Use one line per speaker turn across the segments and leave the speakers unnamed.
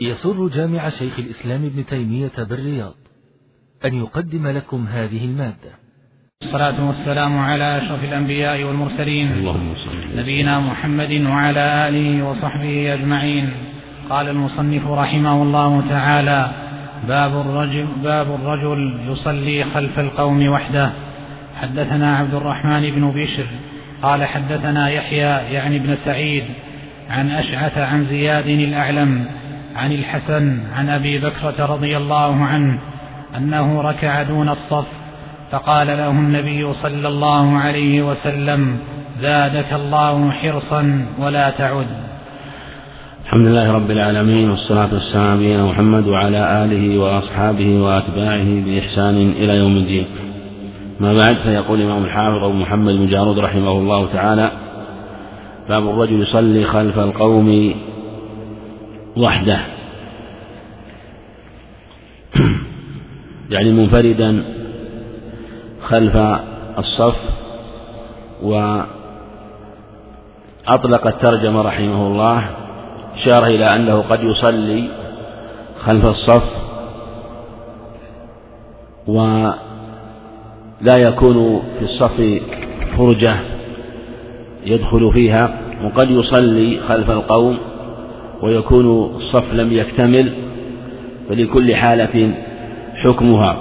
يسر جامع شيخ الإسلام ابن تيمية بالرياض أن يقدم لكم هذه المادة.
الصلاة والسلام على أشرف الأنبياء والمرسلين.
اللهم صل
نبينا محمد وعلى آله وصحبه أجمعين. قال المصنف رحمه الله تعالى باب الرجل باب الرجل يصلي خلف القوم وحده. حدثنا عبد الرحمن بن بشر. قال حدثنا يحيى يعني ابن سعيد عن أشعث عن زياد الأعلم عن الحسن عن أبي بكرة رضي الله عنه أنه ركع دون الصف فقال له النبي صلى الله عليه وسلم زادك الله حرصا ولا تعد.
الحمد لله رب العالمين والصلاة والسلام على محمد وعلى آله وأصحابه وأتباعه بإحسان إلى يوم الدين. ما بعد فيقول الإمام الحافظ أبو محمد بن جارود رحمه الله تعالى باب الرجل يصلي خلف القوم وحده. يعني منفردا خلف الصف وأطلق الترجمة رحمه الله أشار إلى أنه قد يصلي خلف الصف ولا يكون في الصف فرجة يدخل فيها وقد يصلي خلف القوم ويكون الصف لم يكتمل فلكل حالة حكمها.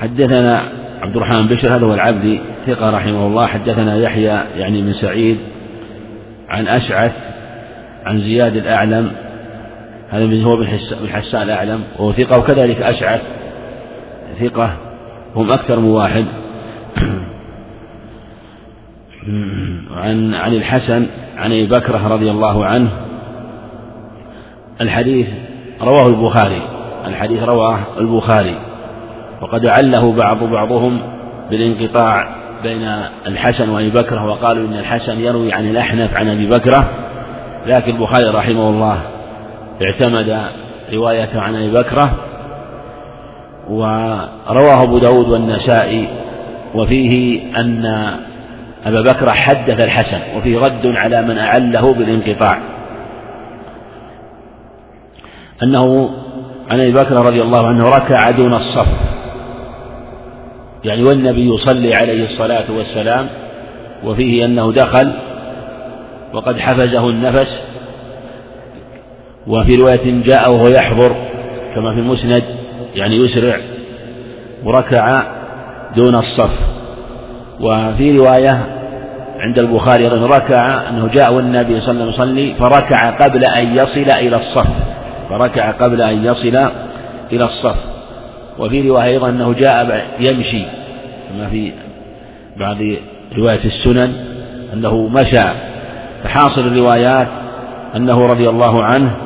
حدثنا عبد الرحمن بشر هذا هو العبدي ثقة رحمه الله. حدثنا يحيى يعني من سعيد عن أشعث عن زياد الأعلم هذا هو بن حسان الأعلم وهو ثقة وكذلك أشعث ثقة هم أكثر من واحد. عن عن الحسن عن أبي بكرة رضي الله عنه الحديث رواه البخاري الحديث رواه البخاري. وقد عله بعض بعضهم بالانقطاع بين الحسن وأبي بكره وقالوا إن الحسن يروي عن الأحنف عن أبي بكره لكن البخاري رحمه الله اعتمد روايته عن أبي بكره ورواه أبو داود والنسائي وفيه أن أبا بكر حدث الحسن وفيه رد على من أعله بالانقطاع. أنه عن أبي بكر رضي الله عنه ركع دون الصف. يعني والنبي يصلي عليه الصلاة والسلام وفيه أنه دخل وقد حفزه النفس. وفي رواية جاء وهو يحضر كما في المسند يعني يسرع وركع دون الصف. وفي رواية عند البخاري ركع أنه جاء والنبي صلى الله عليه وسلم يصلي فركع قبل أن يصل إلى الصف. فركع قبل أن يصل إلى الصف. وفي رواية أيضا أنه جاء يمشي. كما في بعض رواية السنن أنه مشى. فحاصل الروايات أنه رضي الله عنه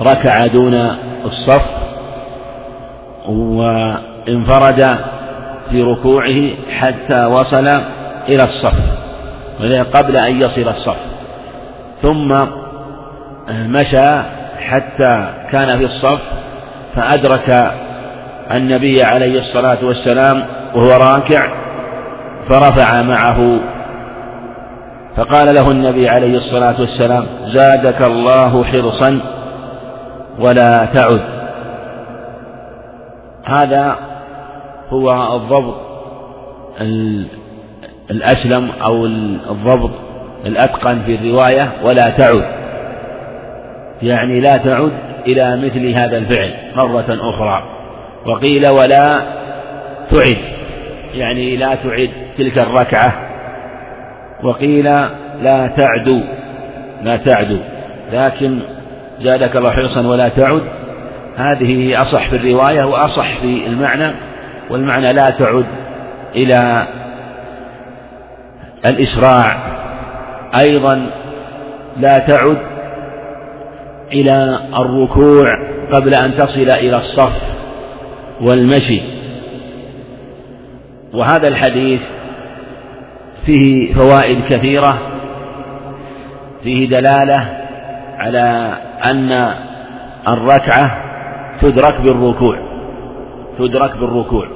ركع دون الصف وانفرد في ركوعه حتى وصل إلى الصف قبل أن يصل الصف. ثم مشى حتى كان في الصف فأدرك النبي عليه الصلاة والسلام وهو راكع فرفع معه. فقال له النبي عليه الصلاة والسلام زادك الله حرصا ولا تعد. هذا هو الضبط الأسلم أو الضبط الأتقن في الرواية ولا تعد. يعني لا تعد إلى مثل هذا الفعل مرة أخرى. وقيل ولا تعد يعني لا تعد تلك الركعة. وقيل لا تعدو لا تعدو لكن زادك الله حرصا ولا تعد. هذه أصح في الرواية وأصح في المعنى والمعنى لا تعد إلى الإسراع. أيضا لا تعد إلى الركوع قبل أن تصل إلى الصف والمشي. وهذا الحديث فيه فوائد كثيرة فيه دلالة على أن الركعة تدرك بالركوع تدرك بالركوع.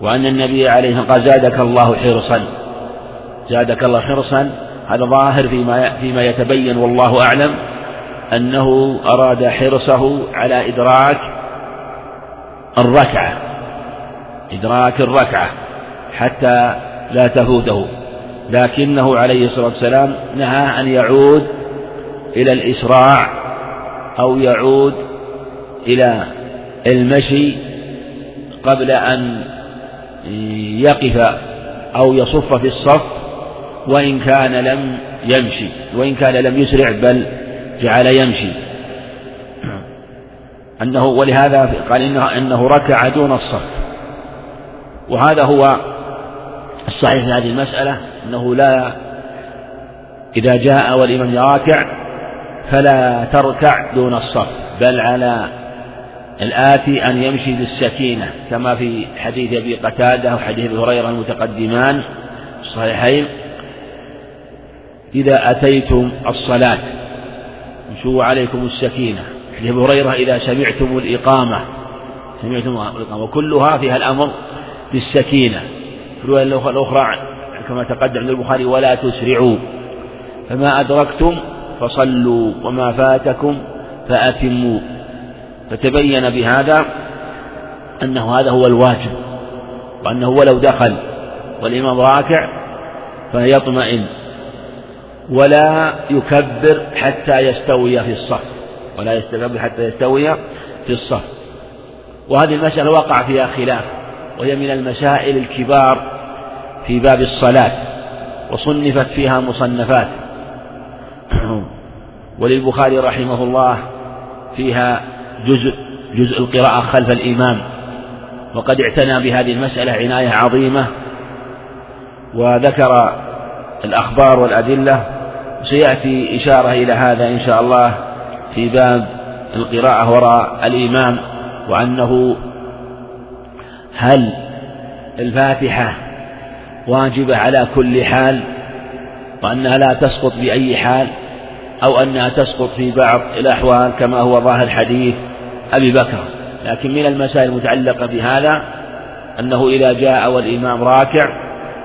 وأن النبي عليه قال زادك الله حرصا. زادك الله حرصا هذا ظاهر فيما فيما يتبين والله أعلم. أنه أراد حرصه على إدراك الركعة إدراك الركعة حتى لا تفوته لكنه عليه الصلاة والسلام نهى أن يعود إلى الإسراع أو يعود إلى المشي قبل أن يقف أو يصف في الصف وإن كان لم يمشي وإن كان لم يسرع بل جعل يمشي. أنه ولهذا قال إنه, إنه ركع دون الصف. وهذا هو الصحيح في هذه المسألة أنه لا إذا جاء والإمام راكع فلا تركع دون الصف بل على الآتي أن يمشي بالسكينة كما في حديث أبي قتادة وحديث أبي هريرة المتقدمان الصحيحين. إذا أتيتم الصلاة امشوا عليكم السكينة؟ حديث أبي هريرة إذا سمعتم الإقامة سمعتم الإقامة وكلها فيها الأمر بالسكينة. في الرواية الأخرى كما تقدم عند البخاري ولا تسرعوا. فما أدركتم فصلوا وما فاتكم فأتموا. فتبين بهذا أنه هذا هو الواجب وأنه ولو دخل والإمام راكع فيطمئن. ولا يكبر حتى يستوي في الصف. ولا يستكبر حتى يستوي في الصف. وهذه المسألة وقع فيها خلاف وهي من المسائل الكبار في باب الصلاة وصنفت فيها مصنفات. وللبخاري رحمه الله فيها جزء جزء القراءة خلف الإمام. وقد اعتنى بهذه المسألة عناية عظيمة وذكر الأخبار والأدلة. سيأتي إشارة إلى هذا إن شاء الله في باب القراءة وراء الإمام وأنه هل الفاتحة واجبة على كل حال وأنها لا تسقط بأي حال أو أنها تسقط في بعض الأحوال كما هو ظاهر حديث أبي بكر. لكن من المسائل المتعلقة بهذا أنه إذا جاء والإمام راكع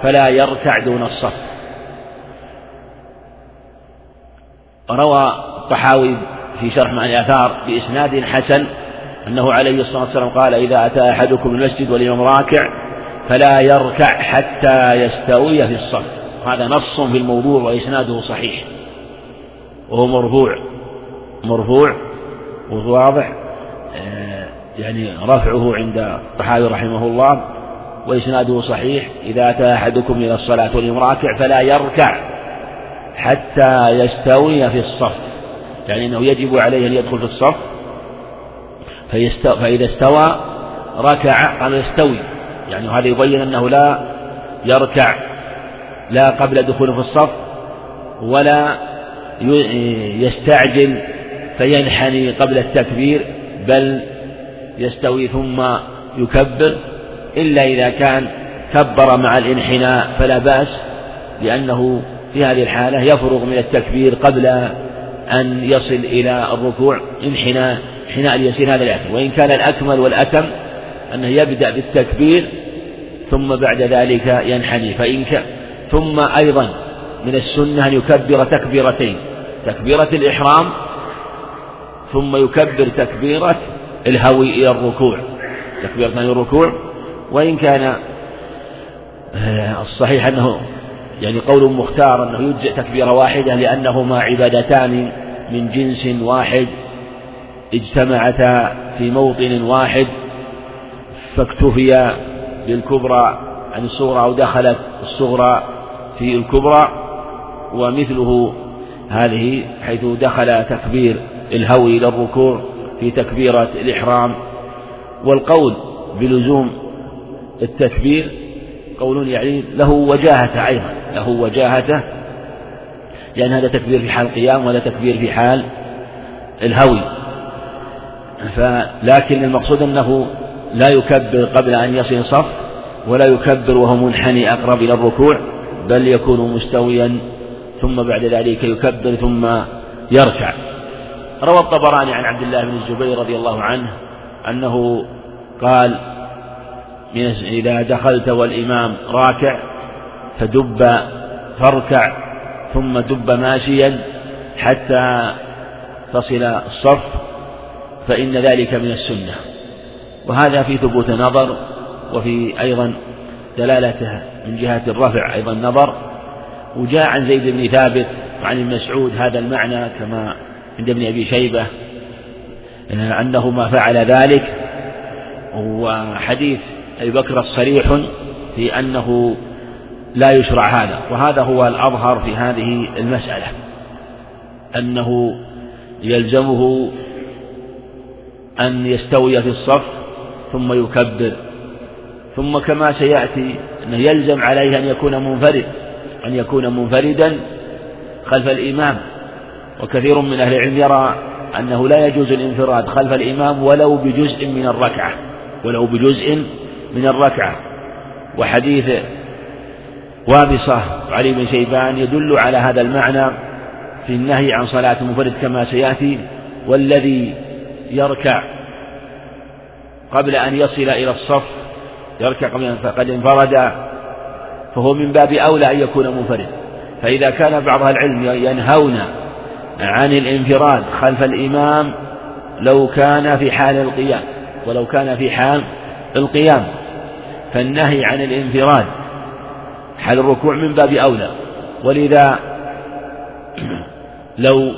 فلا يركع دون الصف. روى الطحاوي في شرح مع الآثار بإسناد حسن أنه عليه الصلاة والسلام قال إذا أتى أحدكم المسجد والإمام راكع فلا يركع حتى يستوي في الصف. هذا نص في الموضوع وإسناده صحيح. وهو مرفوع. مرفوع وهو واضح. آه، يعني رفعه عند الطحاوي رحمه الله وإسناده صحيح. إذا أتى أحدكم إلى الصلاة والإمام راكع فلا يركع حتى يستوي في الصف. يعني أنه يجب عليه أن يدخل في الصف. فإذا استوى ركع قال يستوي. يعني هذا يبين أنه لا يركع لا قبل دخوله في الصف ولا يستعجل فينحني قبل التكبير بل يستوي ثم يكبر. إلا إذا كان كبر مع الانحناء فلا بأس لأنه في هذه الحالة يفرغ من التكبير قبل أن يصل إلى الركوع انحناء انحناء اليسير هذا الأكمل وإن كان الأكمل والأتم أنه يبدأ بالتكبير ثم بعد ذلك ينحني. فإن كان ثم أيضا من السنة أن يكبر تكبيرتين. تكبيرة الإحرام ثم يكبر تكبيرة الهوي إلى الركوع. تكبيرة الركوع. وإن كان آه، الصحيح أنه يعني قول مختار أنه يجزئ تكبيرة واحدة لأنهما عبادتان من جنس واحد اجتمعتا في موطن واحد فاكتفي بالكبرى عن الصغرى أو دخلت الصغرى في الكبرى ومثله هذه حيث دخل تكبير الهوي إلى الركوع في تكبيرة الإحرام. والقول بلزوم التكبير قول يعني له وجاهة أيضا له وجاهته لأن هذا تكبير في حال القيام وهذا تكبير في حال الهوي. فلكن المقصود أنه لا يكبر قبل أن يصل صف ولا يكبر وهو منحني أقرب إلى الركوع بل يكون مستويا ثم بعد ذلك يكبر ثم يركع. روى الطبراني عن عبد الله بن الزبير رضي الله عنه أنه قال إذا دخلت والإمام راكع فدب فاركع ثم دب ماشيا حتى تصل الصف فإن ذلك من السنة. وهذا في ثبوت نظر وفي أيضا دلالته من جهة الرفع أيضا نظر. وجاء عن زيد بن ثابت وعن ابن مسعود هذا المعنى كما عند ابن أبي شيبة أنه ما فعل ذلك. وحديث أبي بكر الصريح في أنه لا يشرع هذا وهذا هو الأظهر في هذه المسألة أنه يلزمه أن يستوي في الصف ثم يكبر ثم كما سيأتي أنه يلزم عليه أن يكون منفرد أن يكون منفردا خلف الإمام وكثير من أهل العلم يرى أنه لا يجوز الانفراد خلف الإمام ولو بجزء من الركعة ولو بجزء من الركعة وحديث وابصة وعلي بن شيبان يدل على هذا المعنى في النهي عن صلاة المنفرد كما سيأتي والذي يركع قبل أن يصل إلى الصف يركع قبل أن فقد انفرد فهو من باب أولى أن يكون منفرد فإذا كان بعض العلم ينهون عن الانفراد خلف الإمام لو كان في حال القيام ولو كان في حال القيام فالنهي عن الانفراد حال الركوع من باب أولى. ولذا لو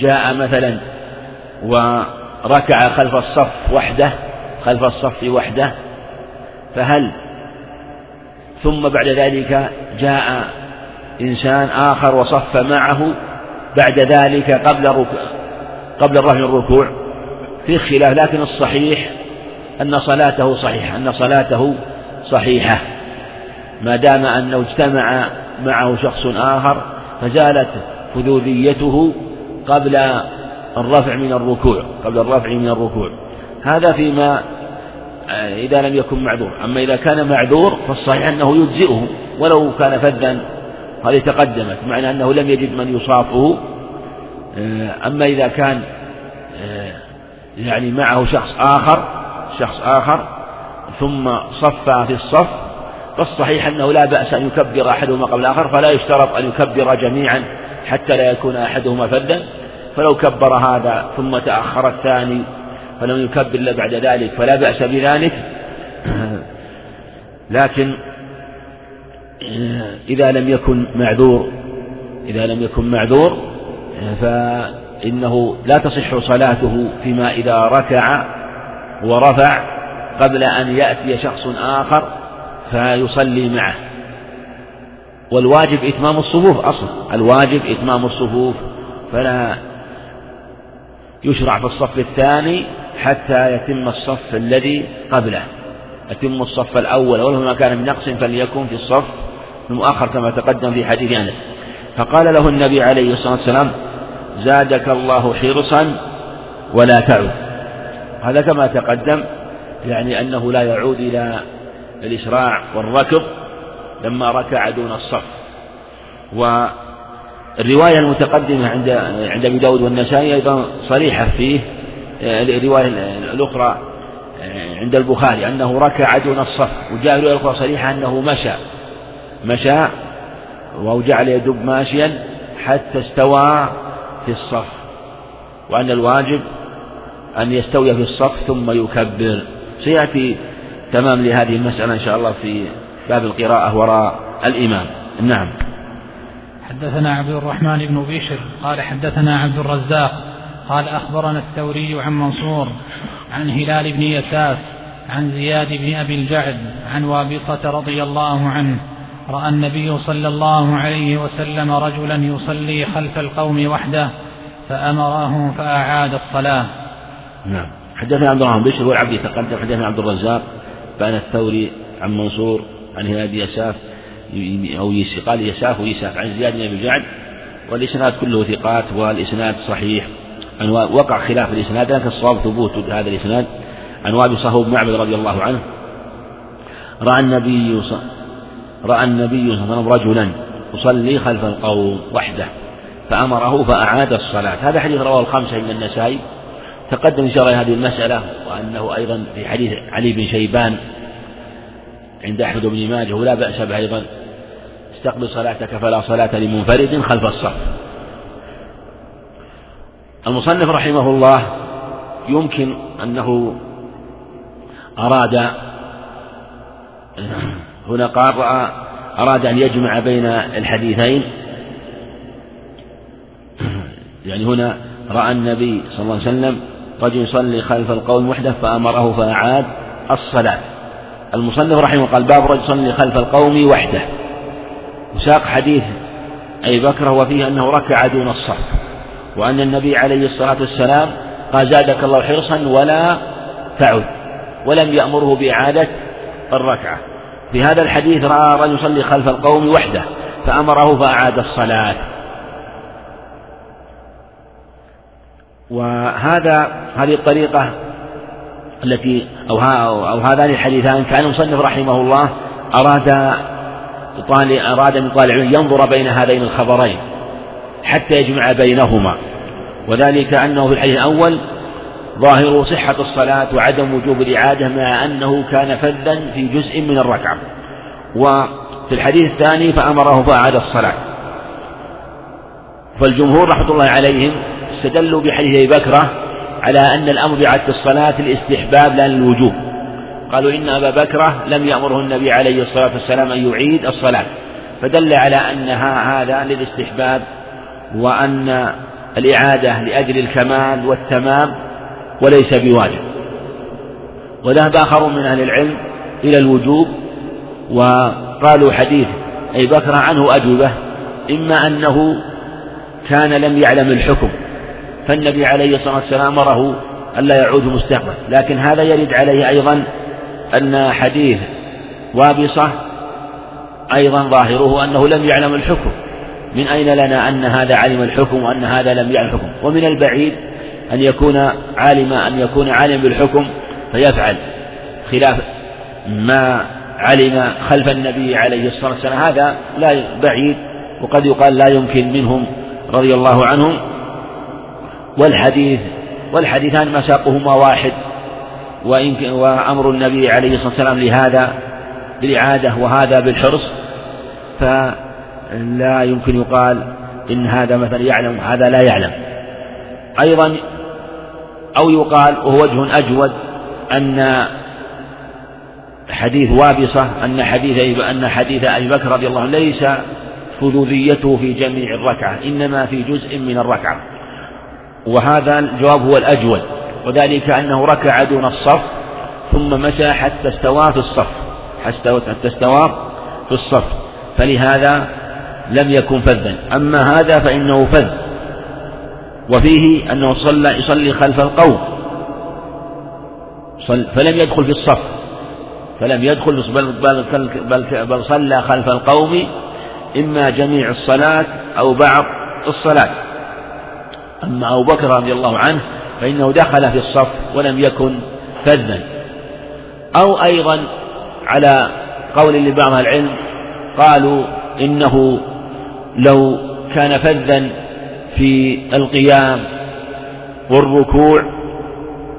جاء مثلا وركع خلف الصف وحده خلف الصف وحده فهل ثم بعد ذلك جاء إنسان آخر وصف معه بعد ذلك قبل قبل الرفع الركوع؟ في خلاف لكن الصحيح أن صلاته صحيحة أن صلاته صحيحة. ما دام أنه اجتمع معه شخص آخر فزالت فذوذيته قبل الرفع من الركوع قبل الرفع من الركوع. هذا فيما إذا لم يكن معذور. أما إذا كان معذور فالصحيح أنه يجزئه ولو كان فذا هذه تقدمت معنى أنه لم يجد من يصافه. أما إذا كان يعني معه شخص آخر شخص آخر ثم صفى في الصف فالصحيح أنه لا بأس أن يكبر أحدهما قبل الآخر فلا يشترط أن يكبر جميعا حتى لا يكون أحدهما فذا فلو كبر هذا ثم تأخر الثاني فلم يكبر إلا بعد ذلك فلا بأس بذلك. لكن إذا لم يكن معذور إذا لم يكن معذور فإنه لا تصح صلاته فيما إذا ركع ورفع قبل أن يأتي شخص آخر فيصلي معه. والواجب إتمام الصفوف أصلا الواجب إتمام الصفوف. فلا يشرع في الصف الثاني حتى يتم الصف الذي قبله. يتم الصف الأول. ولو كان من نقص فليكن في الصف المؤخر كما تقدم في حديث أنس. فقال له النبي عليه الصلاة والسلام زادك الله حرصا ولا تعد. هذا كما تقدم يعني أنه لا يعود إلى الإسراع والركض لما ركع دون الصف. والرواية المتقدمة عند عند أبي داود والنسائي أيضا صريحة فيه الرواية الأخرى عند البخاري أنه ركع دون الصف وجاء الرواية الأخرى صريحة أنه مشى مشى وجعل يدب ماشيا حتى استوى في الصف وأن الواجب أن يستوي في الصف ثم يكبر. سيأتي تمام لهذه المسألة إن شاء الله في باب القراءة وراء الإمام. نعم.
حدثنا عبد الرحمن بن بشر قال حدثنا عبد الرزاق قال أخبرنا الثوري عن منصور عن هلال بن يساف عن زياد بن أبي الجعد عن وابصة رضي الله عنه رأى النبي صلى الله عليه وسلم رجلا يصلي خلف القوم وحده فأمره فأعاد الصلاة.
نعم. حدثنا عبد الرحمن بشر والعبد تقدم حدثنا عبد الرزاق بان الثوري عن منصور عن هلال يساف أو قال يساف ويساف عن زياد بن أبي الجعد والإسناد كله ثقات والإسناد صحيح. وقع خلاف الإسناد لكن الصواب ثبوت هذا الإسناد. عن وابصة بن معبد رضي الله عنه. رأى النبي رأى النبي صلى الله عليه وسلم رجلا يصلي خلف القوم وحده فأمره فأعاد الصلاة. هذا حديث رواه الخمسة من النسائي. تقدم الله هذه المسألة وأنه أيضا في حديث علي بن شيبان عند أحمد بن ماجه ولا بأس به أيضا. استقبل صلاتك فلا صلاة لمنفرد خلف الصف. المصنف رحمه الله يمكن أنه أراد هنا قال أراد أن يجمع بين الحديثين. يعني هنا رأى النبي صلى الله عليه وسلم رجل يصلي خلف القوم وحده فأمره فأعاد الصلاة. المصنف رحمه قال باب رجل يصلي خلف القوم وحده. وساق حديث أي بكر وفيه أنه ركع دون الصف. وأن النبي عليه الصلاة والسلام قال زادك الله حرصا ولا تعد. ولم يأمره بإعادة الركعة. في هذا الحديث رأى رجل يصلي خلف القوم وحده فأمره فأعاد الصلاة. وهذا هذه الطريقة التي أو, أو هذان الحديثان كان المصنف رحمه الله أراد أراد من طالع ينظر بين هذين الخبرين حتى يجمع بينهما. وذلك أنه في الحديث الأول ظاهر صحة الصلاة وعدم وجوب الإعادة مع أنه كان فذا في جزء من الركعة. وفي الحديث الثاني فأمره فأعاد الصلاة. فالجمهور رحمة الله عليهم استدلوا بحديث أبي بكرة على أن الأمر بإعادة الصلاة الاستحباب لا للوجوب. قالوا إن أبا بكرة لم يأمره النبي عليه الصلاة والسلام أن يعيد الصلاة. فدل على أنها هذا للاستحباب وأن الإعادة لأجل الكمال والتمام وليس بواجب. وذهب آخر من أهل العلم إلى الوجوب وقالوا حديث أي بكر عنه أجوبة إما أنه كان لم يعلم الحكم. فالنبي عليه الصلاة والسلام أمره ألا يعود مستقبل. لكن هذا يرد عليه أيضا أن حديث وابصة أيضا ظاهره أنه لم يعلم الحكم. من أين لنا أن هذا علم الحكم وأن هذا لم يعلم الحكم؟ ومن البعيد أن يكون عالم أن يكون عالم بالحكم فيفعل خلاف ما علم خلف النبي عليه الصلاة والسلام. هذا لا بعيد وقد يقال لا يمكن منهم رضي الله عنهم. والحديث والحديثان مساقهما واحد. وإن وأمر النبي عليه الصلاة والسلام لهذا بالإعادة وهذا بالحرص. فلا يمكن يقال إن هذا مثلا يعلم هذا لا يعلم. أيضا أو يقال وهو وجه أجود أن حديث وابصة أن حديث أن حديث أبي بكر رضي الله عنه ليس فذوذيته في جميع الركعة إنما في جزء من الركعة. وهذا الجواب هو الأجود وذلك أنه ركع دون الصف ثم مشى حتى استوى في الصف حتى استوى في الصف فلهذا لم يكن فذا. أما هذا فإنه فذ وفيه أنه صلى يصلي خلف القوم فلم يدخل في الصف فلم يدخل بل, بل, بل, بل صلى خلف القوم إما جميع الصلاة أو بعض الصلاة. أما أبو بكر رضي الله عنه فإنه دخل في الصف ولم يكن فذا. أو أيضا على قول لبعض العلم قالوا إنه لو كان فذا في القيام والركوع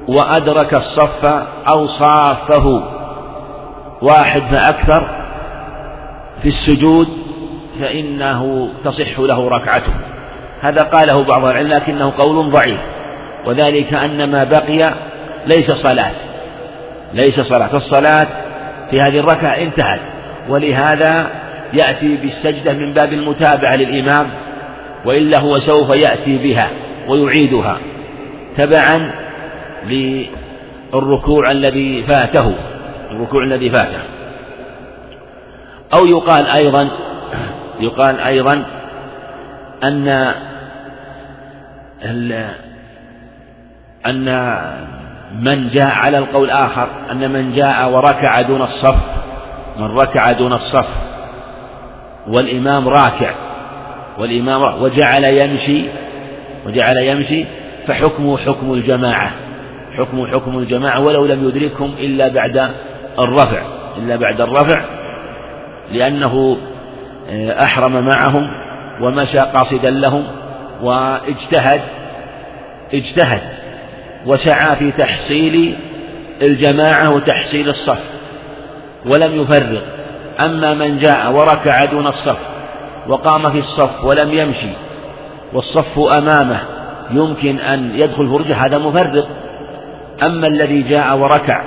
وأدرك الصف أو صافه واحد فأكثر في السجود فإنه تصح له ركعته. هذا قاله بعض العلم لكنه قول ضعيف. وذلك أن ما بقي ليس صلاة. ليس صلاة. فالصلاة في هذه الركعة انتهت. ولهذا يأتي بالسجدة من باب المتابعة للإمام وإلا هو سوف يأتي بها ويعيدها. تبعا للركوع الذي فاته. الركوع الذي فاته. أو يقال أيضا يقال أيضا أن أن من جاء على القول الآخر أن من جاء وركع دون الصف من ركع دون الصف والإمام راكع والإمام وجعل يمشي وجعل يمشي فحكمه حكم الجماعة حكمه حكم الجماعة ولو لم يدركهم إلا بعد الرفع إلا بعد الرفع لأنه آه، أحرم معهم ومشى قاصدا لهم واجتهد اجتهد وسعى في تحصيل الجماعة وتحصيل الصف ولم يفرق أما من جاء وركع دون الصف وقام في الصف ولم يمشي والصف أمامه يمكن أن يدخل فرجة هذا مفرط. أما الذي جاء وركع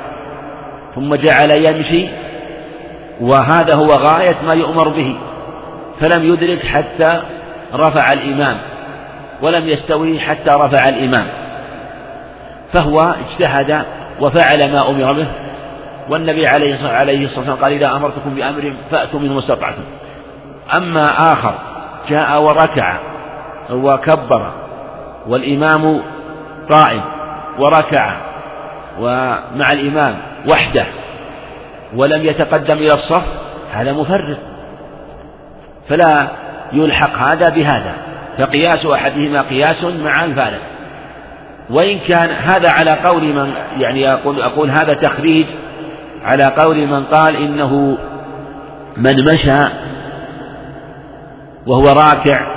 ثم جعل يمشي وهذا هو غاية ما يؤمر به فلم يدرك حتى رفع الإمام. ولم يستوي حتى رفع الإمام. فهو اجتهد وفعل ما أمر به. والنبي عليه الصلاة والسلام قال إذا أمرتكم بأمر فأتوا منه استطعتم. أما آخر جاء وركع وكبر والإمام قائم وركع ومع الإمام وحده ولم يتقدم إلى الصف هذا مفرط. فلا يلحق هذا بهذا. فقياس أحدهما قياس مع الفارق. وإن كان هذا على قول من يعني أقول, أقول هذا تخريج على قول من قال إنه من مشى وهو راكع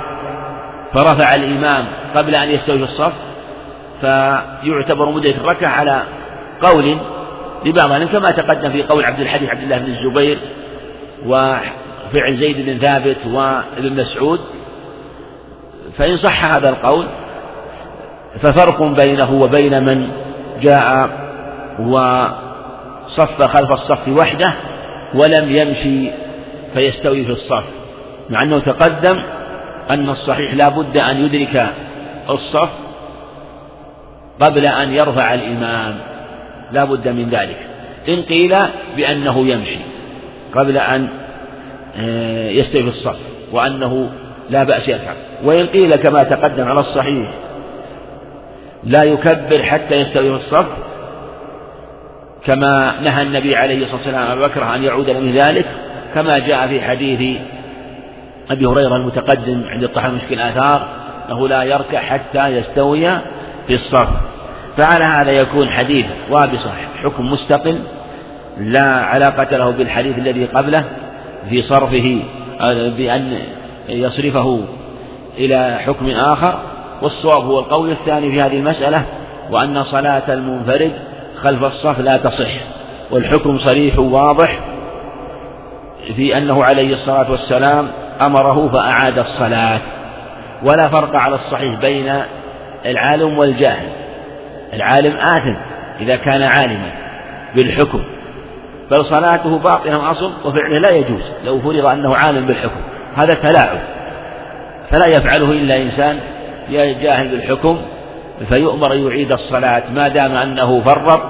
فرفع الإمام قبل أن يستوي الصف فيعتبر مدة الركعة على قول لبعض كما تقدم في قول عبد الحديث عبد الله بن الزبير وفعل زيد بن ثابت وابن مسعود. فإن صح هذا القول ففرق بينه وبين من جاء وصف خلف الصف وحده ولم يمشي فيستوي في الصف مع أنه تقدم أن الصحيح لا بد أن يدرك الصف قبل أن يرفع الإمام لا بد من ذلك. إن قيل بأنه يمشي قبل أن آه، يستوي في الصف وأنه لا بأس يركع وإن قيل كما تقدم على الصحيح لا يكبر حتى يستوي الصف كما نهى النبي عليه الصلاة والسلام أبا بكر أن يعود من ذلك كما جاء في حديث أبي هريرة المتقدم عند الطحاوي مشكل الآثار أنه لا يركع حتى يستوي في الصف. فعلى هذا يكون حديث وابصة حكم مستقل لا علاقة له بالحديث الذي قبله في صرفه بأن يصرفه إلى حكم آخر والصواب هو القول الثاني في هذه المسألة وأن صلاة المنفرد خلف الصف لا تصح والحكم صريح واضح في أنه عليه الصلاة والسلام أمره فأعاد الصلاة ولا فرق على الصحيح بين العالم والجاهل. العالم آثم إذا كان عالما بالحكم بل صلاته باطلة أصل وفعله لا يجوز لو فرض أنه عالم بالحكم. هذا تلاعب. فلا يفعله إلا إنسان جاهل بالحكم فيؤمر يعيد الصلاة ما دام أنه فرط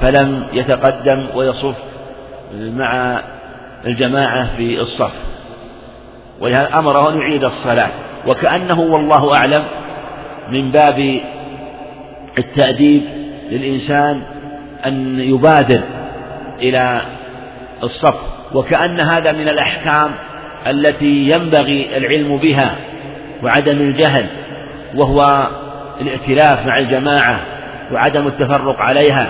فلم يتقدم ويصف مع الجماعة في الصف. ولهذا أمره أن يعيد الصلاة. وكأنه والله أعلم من باب التأديب للإنسان أن يبادر إلى الصف. وكأن هذا من الأحكام التي ينبغي العلم بها وعدم الجهل وهو الائتلاف مع الجماعة وعدم التفرق عليها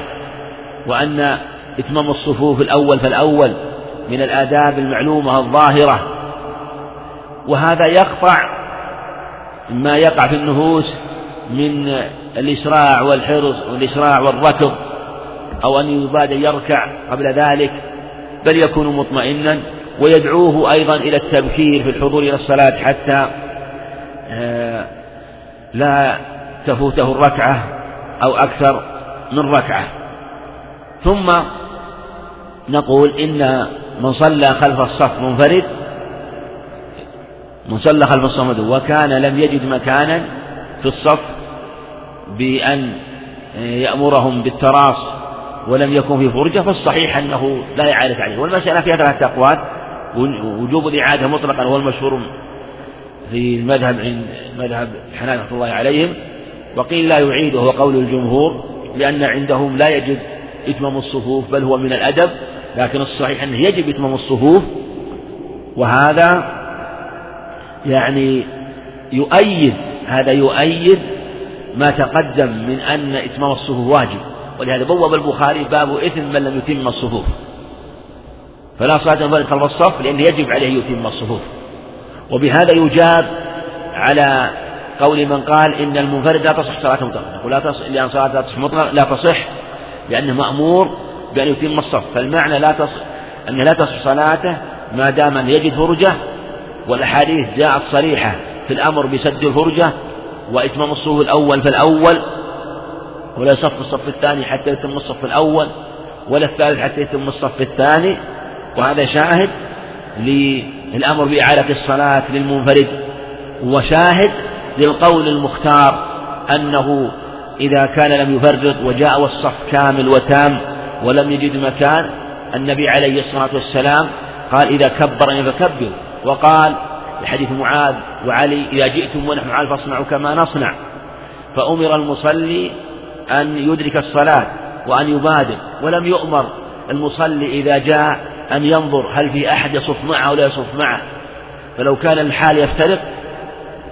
وأن إتمام الصفوف الأول فالأول من الآداب المعلومة الظاهرة. وهذا يقطع ما يقع في النفوس من الإسراع والحرص والإسراع والركض أو أن يبادر يركع قبل ذلك بل يكون مطمئنا. ويدعوه أيضا إلى التبكير في الحضور إلى الصلاة حتى آه، لا تفوته الركعة أو أكثر من ركعة. ثم نقول إن من صلى خلف الصف منفرد من صلى خلف الصف وكان لم يجد مكانا في الصف بأن يأمرهم بالتراص ولم يكن في فرجة فالصحيح أنه لا يعرف عليه. والمسألة فيها ثلاثة أقوال وجوب الإعادة مطلقا هو المشهور في المذهب عند مذهب رحمة الله عليهم وقيل لا يعيد وهو قول الجمهور لأن عندهم لا يجب إتمام الصفوف بل هو من الأدب لكن الصحيح أنه يجب إتمام الصفوف وهذا يعني يؤيد هذا يؤيد ما تقدم من أن إتمام الصفوف واجب ولهذا بوب البخاري باب إثم من لم يتم الصفوف. فلا صلاة منفرد خلف الصف لأنه يجب عليه يتم الصفوف. وبهذا يجاب على قول من قال إن المنفرد لا تصح صلاته مطلقا نقول لا تصح لأن صلاته لا تصح مطلقا لا تصح لأنه مأمور بأن يتم الصف. فالمعنى لا تصح أنه لا تصح صلاته ما دام أن يجد فرجة والأحاديث جاءت صريحة في الأمر بسد الفرجة وإتمام الصف الأول فالأول ولا يصف الصف الثاني حتى يتم الصف الأول ولا الثالث حتى يتم الصف الثاني. وهذا شاهد للأمر بإعادة الصلاة للمنفرد وشاهد للقول المختار أنه إذا كان لم يفرط وجاء والصف كامل وتام ولم يجد مكان النبي عليه الصلاة والسلام قال إذا كبر أن فكبروا وقال لحديث معاذ وعلي إذا جئتم ونحن عال فاصنعوا كما نصنع. فأمر المصلي أن يدرك الصلاة وأن يبادر ولم يؤمر المصلي إذا جاء أن ينظر هل في أحد يصف معه أو لا يصف معه. فلو كان الحال يفترق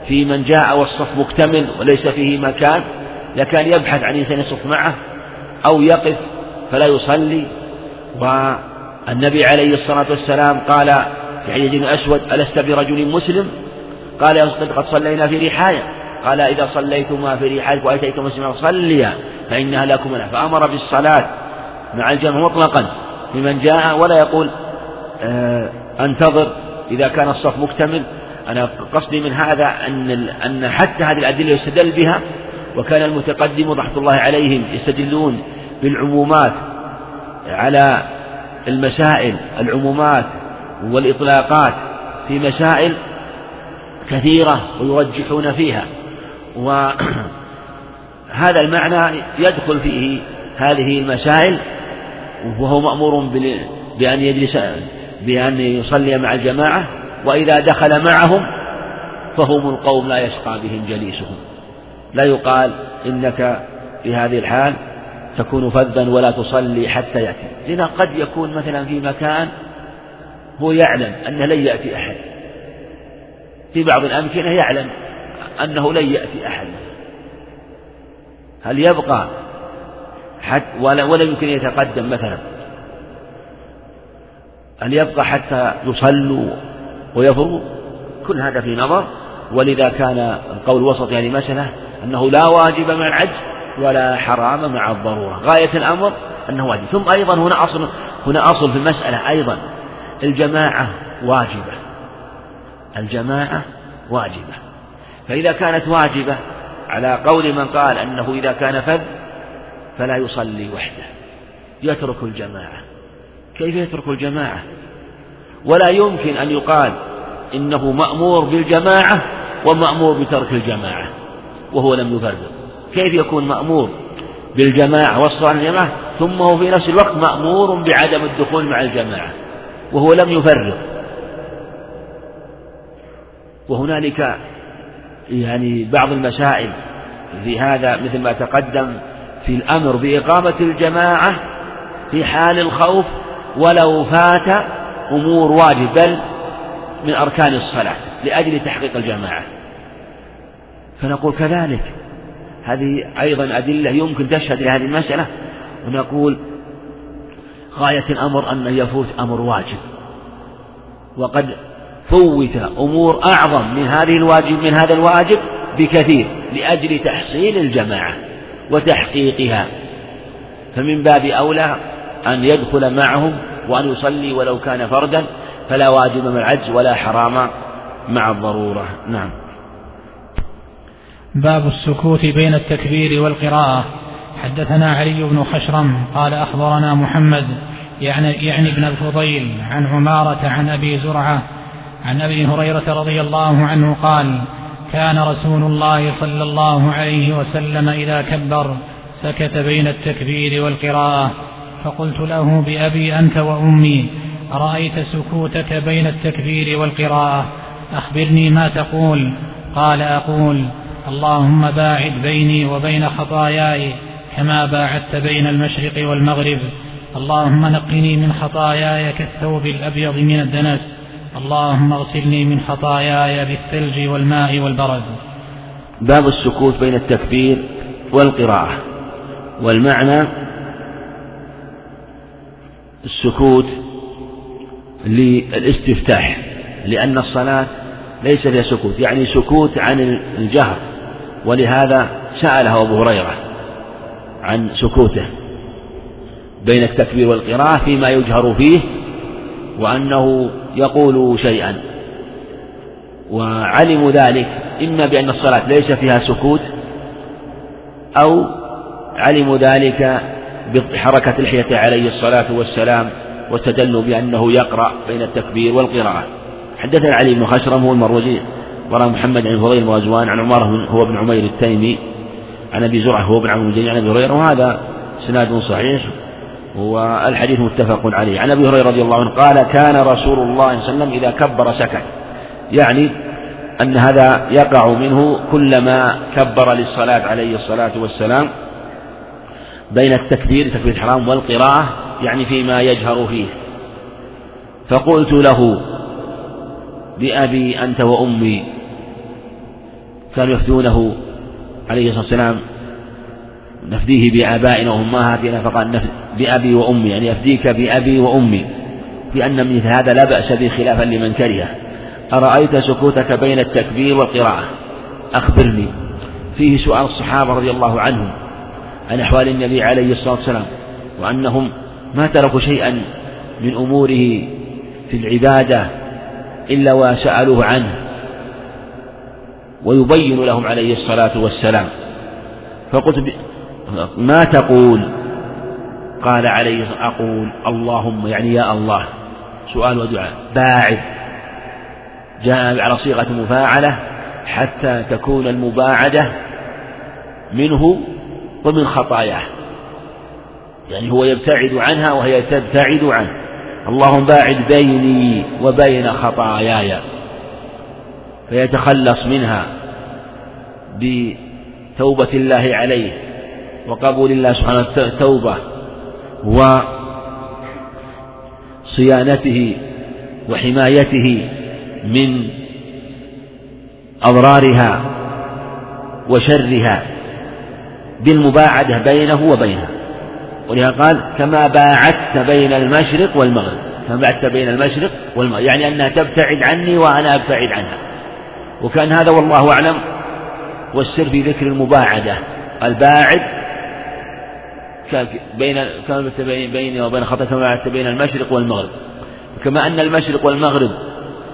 في من جاء والصف مكتمل وليس فيه مكان لكان يبحث عن إنسان يصف معه أو يقف فلا يصلي. والنبي عليه الصلاة والسلام قال في حديث أسود ألست برجل مسلم؟ قال يا قد صلينا في رحاية. قال إذا صليتما في رحالك وأتيتم مسلما صليا فإنها لكم فأمر بالصلاة مع الجمع مطلقا. لمن جاء ولا يقول آه انتظر إذا كان الصف مكتمل. أنا قصدي من هذا أن أن حتى هذه الأدلة يستدل بها وكان المتقدم رحمة الله عليهم يستدلون بالعمومات على المسائل العمومات والإطلاقات في مسائل كثيرة ويرجحون فيها. وهذا المعنى يدخل فيه هذه المسائل وهو مأمور بأن يجلس بأن يصلي مع الجماعة وإذا دخل معهم فهم القوم لا يشقى بهم جليسهم. لا يقال إنك في هذه الحال تكون فذا ولا تصلي حتى يأتي. لأن قد يكون مثلا في مكان هو يعلم أنه لن يأتي أحد. في بعض الأمكنة يعلم أنه لن يأتي أحد. هل يبقى حتى ولا, ولا يمكن يتقدم مثلا. هل يبقى حتى يصلوا ويفروا. كل هذا في نظر. ولذا كان القول الوسط يعني مسألة أنه لا واجب مع العجز ولا حرام مع الضرورة. غاية الأمر أنه واجب. ثم أيضا هنا أصل هنا أصل في المسألة أيضا. الجماعة واجبة. الجماعة واجبة. فإذا كانت واجبة على قول من قال أنه إذا كان فذ فلا يصلي وحده. يترك الجماعة. كيف يترك الجماعة؟ ولا يمكن أن يقال إنه مأمور بالجماعة ومأمور بترك الجماعة وهو لم يفرق. كيف يكون مأمور بالجماعة والصلاة الجماعة؟ ثم هو في نفس الوقت مأمور بعدم الدخول مع الجماعة وهو لم يفرق. وهنالك يعني بعض المسائل في هذا مثل ما تقدم في الأمر بإقامة الجماعة في حال الخوف ولو فات أمور واجب بل من أركان الصلاة لأجل تحقيق الجماعة. فنقول كذلك. هذه أيضا أدلة يمكن تشهد لهذه المسألة ونقول غاية الأمر أن يفوت أمر واجب. وقد فوت أمور أعظم من هذه الواجب من هذا الواجب بكثير لأجل تحصيل الجماعة. وتحقيقها. فمن باب أولى أن يدخل معهم وأن يصلي ولو كان فردا فلا واجب مع العجز ولا حرام مع الضرورة. نعم.
باب السكوت بين التكبير والقراءة. حدثنا علي بن خشرم قال أخبرنا محمد يعني, يعني ابن الفضيل عن عمارة عن أبي زرعة عن أبي هريرة رضي الله عنه قال كان رسول الله صلى الله عليه وسلم إذا كبر سكت بين التكبير والقراءة. فقلت له بأبي أنت وأمي أرأيت سكوتك بين التكبير والقراءة؟ أخبرني ما تقول. قال أقول اللهم باعد بيني وبين خطاياي كما باعدت بين المشرق والمغرب. اللهم نقني من خطاياي كالثوب الأبيض من الدنس. اللهم اغسلني من خطاياي بالثلج والماء والبرد.
باب السكوت بين التكبير والقراءة. والمعنى السكوت للاستفتاح لأن الصلاة ليس فيها سكوت يعني سكوت عن الجهر. ولهذا سأله أبو هريرة عن سكوته بين التكبير والقراءة فيما يجهر فيه وأنه يقول شيئا. وعلموا ذلك إما بأن الصلاة ليس فيها سكوت أو علموا ذلك بحركة لحيته عليه الصلاة والسلام واستدلوا بأنه يقرأ بين التكبير والقراءة. حدثنا علي بن خشرم هو المروزي وراى محمد عن فضيل وغزوان عن عمر هو ابن عمير التيمي عن أبي زرعة هو ابن عمرو عن أبي هريرة وهذا اسناد صحيح. والحديث متفق عليه. عن أبي هريرة رضي الله عنه قال كان رسول الله صلى الله عليه وسلم إذا كبر سكت. يعني أن هذا يقع منه كلما كبر للصلاة عليه الصلاة والسلام بين التكبير تكبير الحرام والقراءة يعني فيما يجهر فيه. فقلت له بأبي أنت وأمي. كانوا يفدونه عليه الصلاة والسلام نفديه بآبائنا وأمهاتنا فقال بأبي وأمي يعني يفديك بأبي وأمي. في أن مثل هذا لا بأس به خلافا لمن كرهه أرأيت سكوتك بين التكبير والقراءة؟ أخبرني. فيه سؤال الصحابة رضي الله عنهم عن أحوال النبي عليه الصلاة والسلام وأنهم ما تركوا شيئا من أموره في العبادة إلا وسألوه عنه ويبين لهم عليه الصلاة والسلام. فقلت ما تقول؟ قال عليه أقول اللهم يعني يا الله. سؤال ودعاء. باعد جاء على صيغة مفاعلة حتى تكون المباعدة منه ومن خطاياه. يعني هو يبتعد عنها وهي تبتعد عنه. اللهم باعد بيني وبين خطاياي. فيتخلص منها بتوبة الله عليه. وقبول الله سبحانه التوبة وصيانته وحمايته من أضرارها وشرها بالمباعدة بينه وبينها. ولهذا قال كما باعدت بين المشرق والمغرب. كما باعدت بين المشرق والمغرب. يعني أنها تبتعد عني وأنا أبتعد عنها. وكان هذا والله أعلم. والسر في ذكر المباعدة. الباعد بين كما بيني وبين خطأ كما باعدت بين المشرق والمغرب. كما أن المشرق والمغرب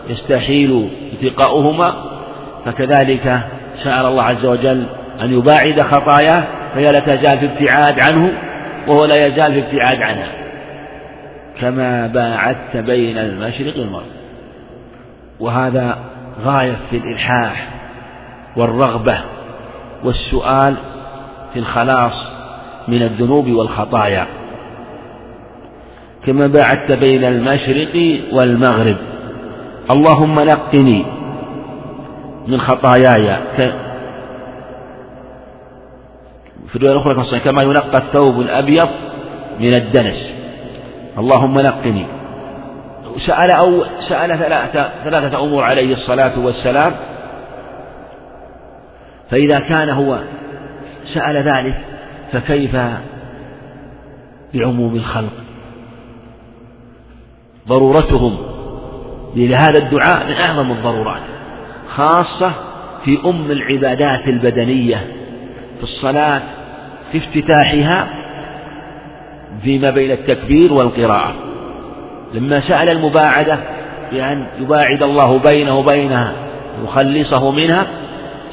يستحيل التقاؤهما فكذلك سأل الله عز وجل أن يباعد خطاياه فهي لا تزال في ابتعاد عنه وهو لا يزال في ابتعاد عنها. كما باعدت بين المشرق والمغرب. وهذا غاية في الإلحاح والرغبة والسؤال في الخلاص من الذنوب والخطايا. كما باعدت بين المشرق والمغرب. اللهم نقني من خطاياي. في الرواية الأخرى كما ينقى الثوب الأبيض من الدنس. اللهم نقني. سأل أو سأل ثلاثة, ثلاثة أمور عليه الصلاة والسلام. فإذا كان هو سأل ذلك فكيف بعموم الخلق؟ ضرورتهم لهذا الدعاء من أعظم الضرورات خاصة في أم العبادات البدنية في الصلاة في افتتاحها فيما بين التكبير والقراءة. لما سأل المباعدة بأن يباعد الله بينه وبينها يخلصه منها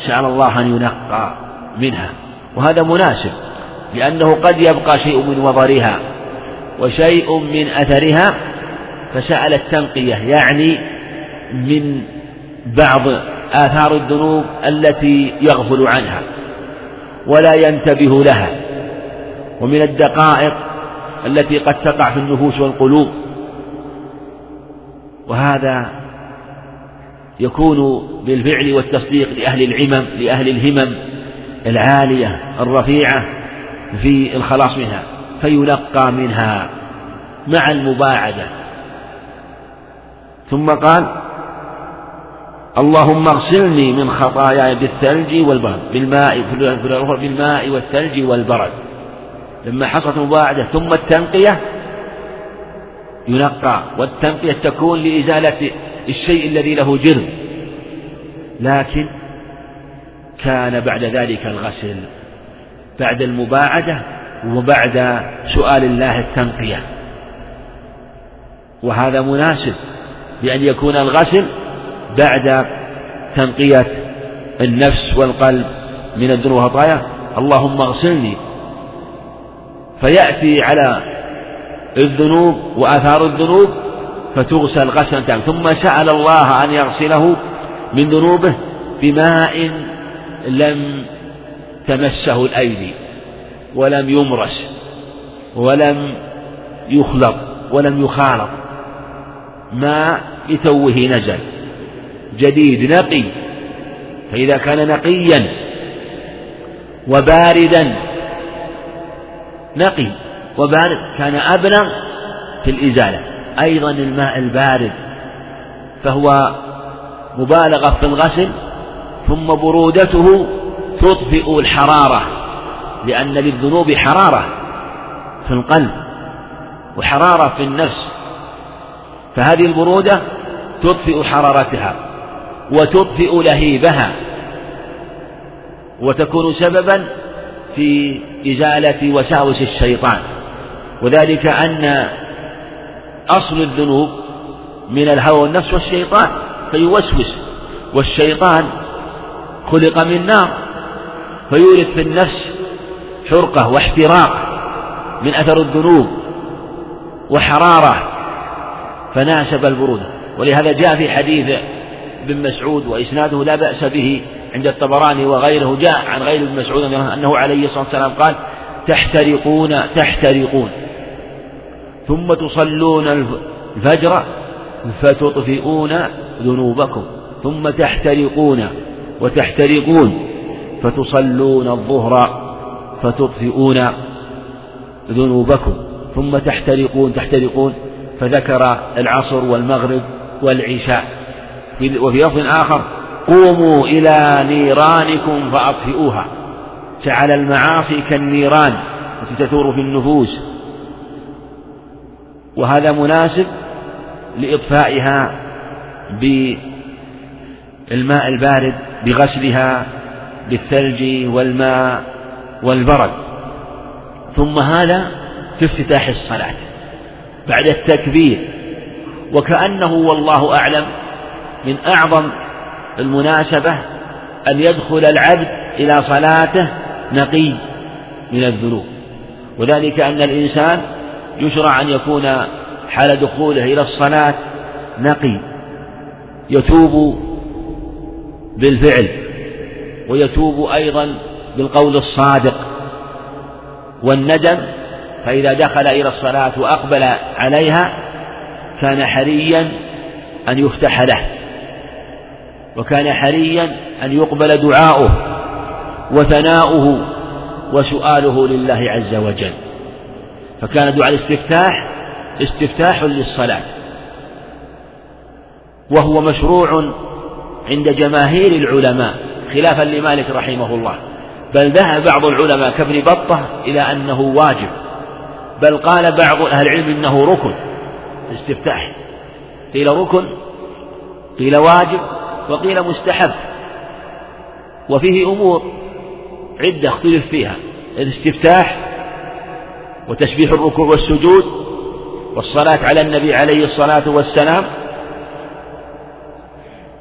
سأل الله أن ينقى منها وهذا مناسب. لأنه قد يبقى شيء من وضرها وشيء من أثرها فسأل التنقية يعني من بعض آثار الذنوب التي يغفل عنها ولا ينتبه لها ومن الدقائق التي قد تقع في النفوس والقلوب وهذا يكون بالفعل والتصديق لأهل العمم لأهل الهمم العالية الرفيعة في الخلاص منها فينقى منها مع المباعدة. ثم قال اللهم اغسلني من خطاياي بالثلج والبرد بالماء بالماء والثلج والبرد. لما حصلت المباعدة ثم التنقية ينقى والتنقية تكون لإزالة الشيء الذي له جرم. لكن كان بعد ذلك الغسل. بعد المباعدة وبعد سؤال الله التنقية. وهذا مناسب بأن يكون الغسل بعد تنقية النفس والقلب من الذنوب والخطايا. اللهم اغسلني. فيأتي على الذنوب وآثار الذنوب فتغسل غسلا تاما ثم سأل الله أن يغسله من ذنوبه بماء لم تمسه الأيدي ولم يمرس ولم يخلط ولم يخالط ماء لتوه نزل جديد نقي فإذا كان نقيا وباردا نقي وبارد كان أبلغ في الإزالة أيضا الماء البارد فهو مبالغة في الغسل ثم برودته تطفئ الحرارة لأن للذنوب حرارة في القلب وحرارة في النفس. فهذه البرودة تطفئ حرارتها وتطفئ لهيبها وتكون سببا في إزالة وساوس الشيطان. وذلك أن أصل الذنوب من الهوى والنفس والشيطان فيوسوس. والشيطان خلق من نار فيورث في النفس حرقة واحتراق من أثر الذنوب وحرارة فناسب البرودة. ولهذا جاء في حديث ابن مسعود وإسناده لا بأس به عند الطبراني وغيره جاء عن غير ابن مسعود أنه عليه الصلاة والسلام قال تحترقون تحترقون. ثم تصلون الفجر فتطفئون ذنوبكم. ثم تحترقون وتحترقون. فتصلون الظهر فتطفئون ذنوبكم ثم تحترقون تحترقون فذكر العصر والمغرب والعشاء. وفي لفظ آخر قوموا إلى نيرانكم فأطفئوها. جعل المعاصي كالنيران التي تثور في النفوس. وهذا مناسب لإطفائها بالماء البارد بغسلها بالثلج والماء والبرد. ثم هذا في افتتاح الصلاة بعد التكبير. وكأنه والله أعلم من أعظم المناسبة أن يدخل العبد إلى صلاته نقي من الذنوب. وذلك أن الإنسان يشرع أن يكون حال دخوله إلى الصلاة نقي يتوب بالفعل. ويتوب أيضا بالقول الصادق والندم فإذا دخل إلى الصلاة وأقبل عليها كان حريا أن يفتح له وكان حريا أن يقبل دعاؤه وثناؤه وسؤاله لله عز وجل. فكان دعاء الاستفتاح استفتاح للصلاة وهو مشروع عند جماهير العلماء. خلافا لمالك رحمه الله. بل ذهب بعض العلماء كابن بطة إلى أنه واجب. بل قال بعض أهل العلم إنه ركن الاستفتاح قيل ركن قيل واجب وقيل مستحب. وفيه أمور عدة اختلف فيها. الاستفتاح وتسبيح الركوع والسجود والصلاة على النبي عليه الصلاة والسلام.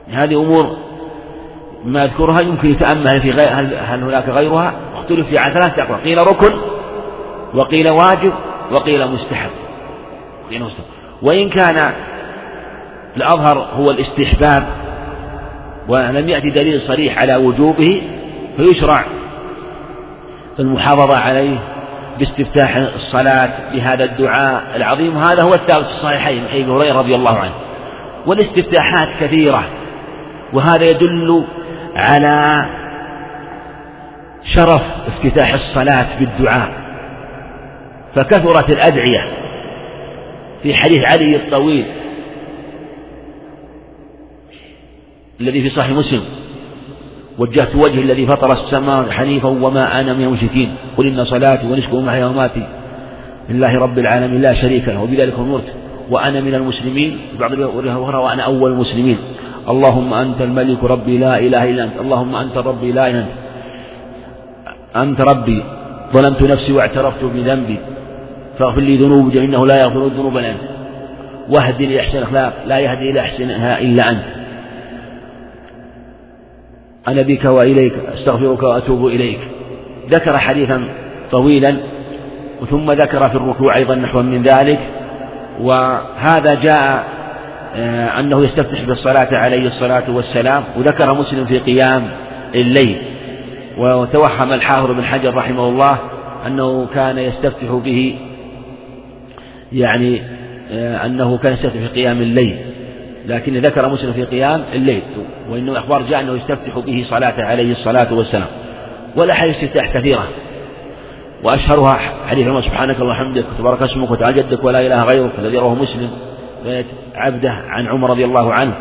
هذه أمور ما أذكرها يمكن يتأمل في غير هل, هل هناك غيرها؟ اختلف في عن أقوال. قيل ركن وقيل واجب وقيل مستحب. قيل مستحب. وإن كان الأظهر هو الاستحباب ولم يأتي دليل صريح على وجوبه فيشرع المحافظة عليه باستفتاح الصلاة بهذا الدعاء العظيم. هذا هو الثابت في الصحيحين من حديث هريرة رضي الله عنه. والاستفتاحات كثيرة وهذا يدل على شرف افتتاح الصلاة بالدعاء فكثرت الأدعية في حديث علي الطويل الذي في صحيح مسلم وجهت وجه الذي فطر السماء حنيفا وما أنا من المشركين قل إن صلاتي ونسكي ومحيا وماتي لله رب العالمين لا شريك له وبذلك أمرت وأنا من المسلمين بعض الأخرى وأنا أول المسلمين. اللهم أنت الملك ربي لا إله إلا أنت. اللهم أنت ربي لا إله أنت. أنت ربي. ظلمت نفسي واعترفت بذنبي. فاغفر لي ذنوبي إنه لا يغفر الذنوب إلا أنت. واهدني لأحسن الأخلاق لا يهدي إلى أحسنها إلا أنت. أنا بك وإليك أستغفرك وأتوب إليك. ذكر حديثا طويلا ثم ذكر في الركوع أيضا نحو من ذلك. وهذا جاء أنه يستفتح بالصلاة عليه الصلاة والسلام وذكر مسلم في قيام الليل. وتوهم الحافظ بن حجر رحمه الله أنه كان يستفتح به يعني آه، أنه كان يستفتح في قيام الليل. لكن ذكر مسلم في قيام الليل وإنه أخبار جاء أنه يستفتح به صلاة عليه الصلاة والسلام. والأحاديث استفتاح كثيرة. وأشهرها حديث عمر سبحانك اللهم وبحمدك تبارك اسمك وتعالى جدك ولا إله غيرك الذي رواه مسلم. عبده عن عمر رضي الله عنه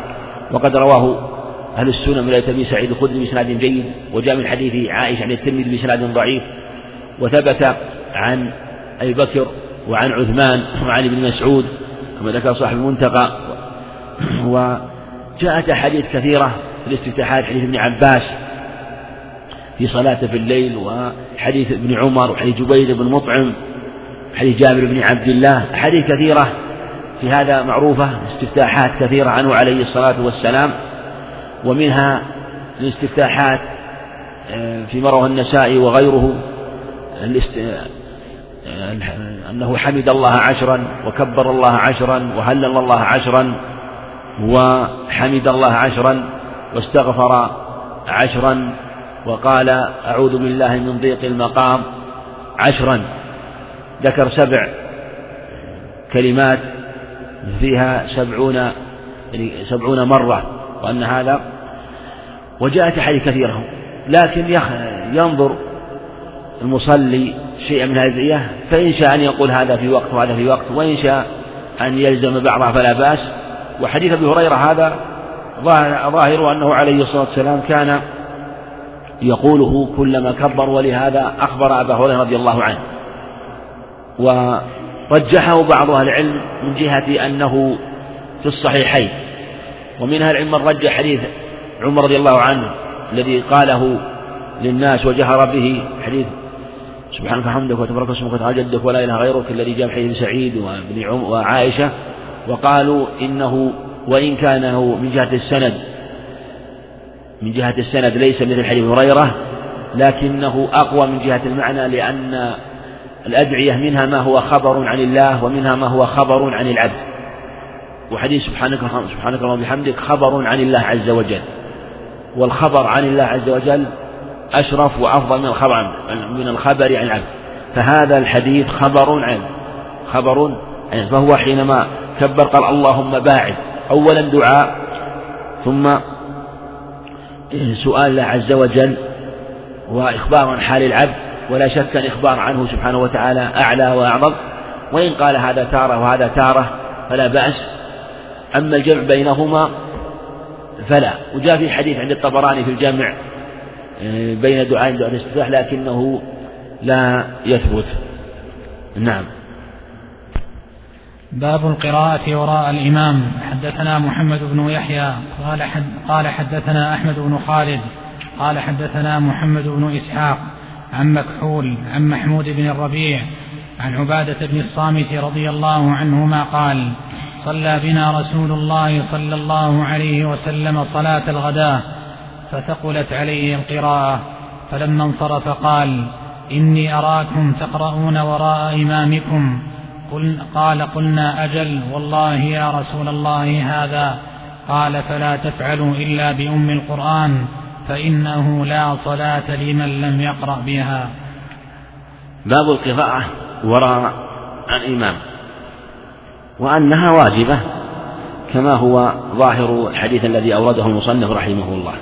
وقد رواه أهل السنة من أبي سعيد الخدري بإسناد جيد وجاء من حديث عائشة عن الترمذي بإسناد ضعيف وثبت عن أبي بكر وعن عثمان وعن ابن مسعود كما ذكر صاحب المنتقى وجاءت أحاديث كثيرة في الاستفتاحات حديث ابن عباس في صلاته في الليل وحديث ابن عمر وحديث جبير بن مطعم حديث جابر بن عبد الله أحاديث كثيرة في هذا معروفة استفتاحات كثيرة عنه عليه الصلاة والسلام ومنها الاستفتاحات آه، في مروه النسائي وغيره آه، أنه حمد الله عشرا وكبر الله عشرا وهلل الله عشرا وحمد الله عشرا واستغفر عشرا وقال أعوذ بالله من ضيق المقام عشرا. ذكر سبع كلمات فيها سبعون يعني سبعون مرة وأن هذا وجاءت أحاديث كثيرة. لكن ينظر المصلي شيئا من هذه فإن شاء أن يقول هذا في وقت وهذا في وقت وإن شاء أن يلزم بعضها فلا بأس. وحديث أبي هريرة هذا ظاهر أنه عليه الصلاة والسلام كان يقوله كلما كبر ولهذا أخبر أبا هريرة رضي الله عنه. ورجحه بعض أهل العلم من جهة أنه في الصحيحين. ومن أهل العلم من رجح حديث عمر رضي الله عنه الذي قاله للناس وجهر به حديث سبحانك وحمدك وتبارك اسمك وتعالى جدك ولا إله غيرك الذي جاء حديث سعيد وابن عم وعائشة وقالوا إنه وإن كان من جهة السند من جهة السند ليس مثل حديث هريرة لكنه أقوى من جهة المعنى لأن الأدعية منها ما هو خبر عن الله ومنها ما هو خبر عن العبد. وحديث سبحانك سبحانك وبحمدك خبر عن الله عز وجل. والخبر عن الله عز وجل أشرف وأفضل من الخبر من الخبر عن العبد. فهذا الحديث خبر عن خبر عن فهو حينما كبر قال اللهم باعد. أولا دعاء ثم سؤال الله عز وجل وإخبار عن حال العبد. ولا شك أن إخبار عنه سبحانه وتعالى أعلى وأعظم. وإن قال هذا تارة وهذا تارة فلا بأس. أما الجمع بينهما فلا. وجاء في حديث عند الطبراني في الجمع آه، بين دعاء دعاء الاستفتاح لكنه لا يثبت. نعم.
باب القراءة وراء الإمام. حدثنا محمد بن يحيى قال قال حدثنا أحمد بن خالد قال حدثنا محمد بن إسحاق عن مكحول عن محمود بن الربيع عن عبادة بن الصامت رضي الله عنهما قال صلى بنا رسول الله صلى الله عليه وسلم صلاة الغداة فثقلت عليه القراءة فلما انصرف قال إني أراكم تقرؤون وراء إمامكم قل قال قلنا أجل والله يا رسول الله هذا. قال فلا تفعلوا إلا بأم القرآن فإنه لا صلاة لمن لم يقرأ بها.
باب القراءة وراء الإمام. وأنها واجبة كما هو ظاهر الحديث الذي أورده المصنف رحمه الله.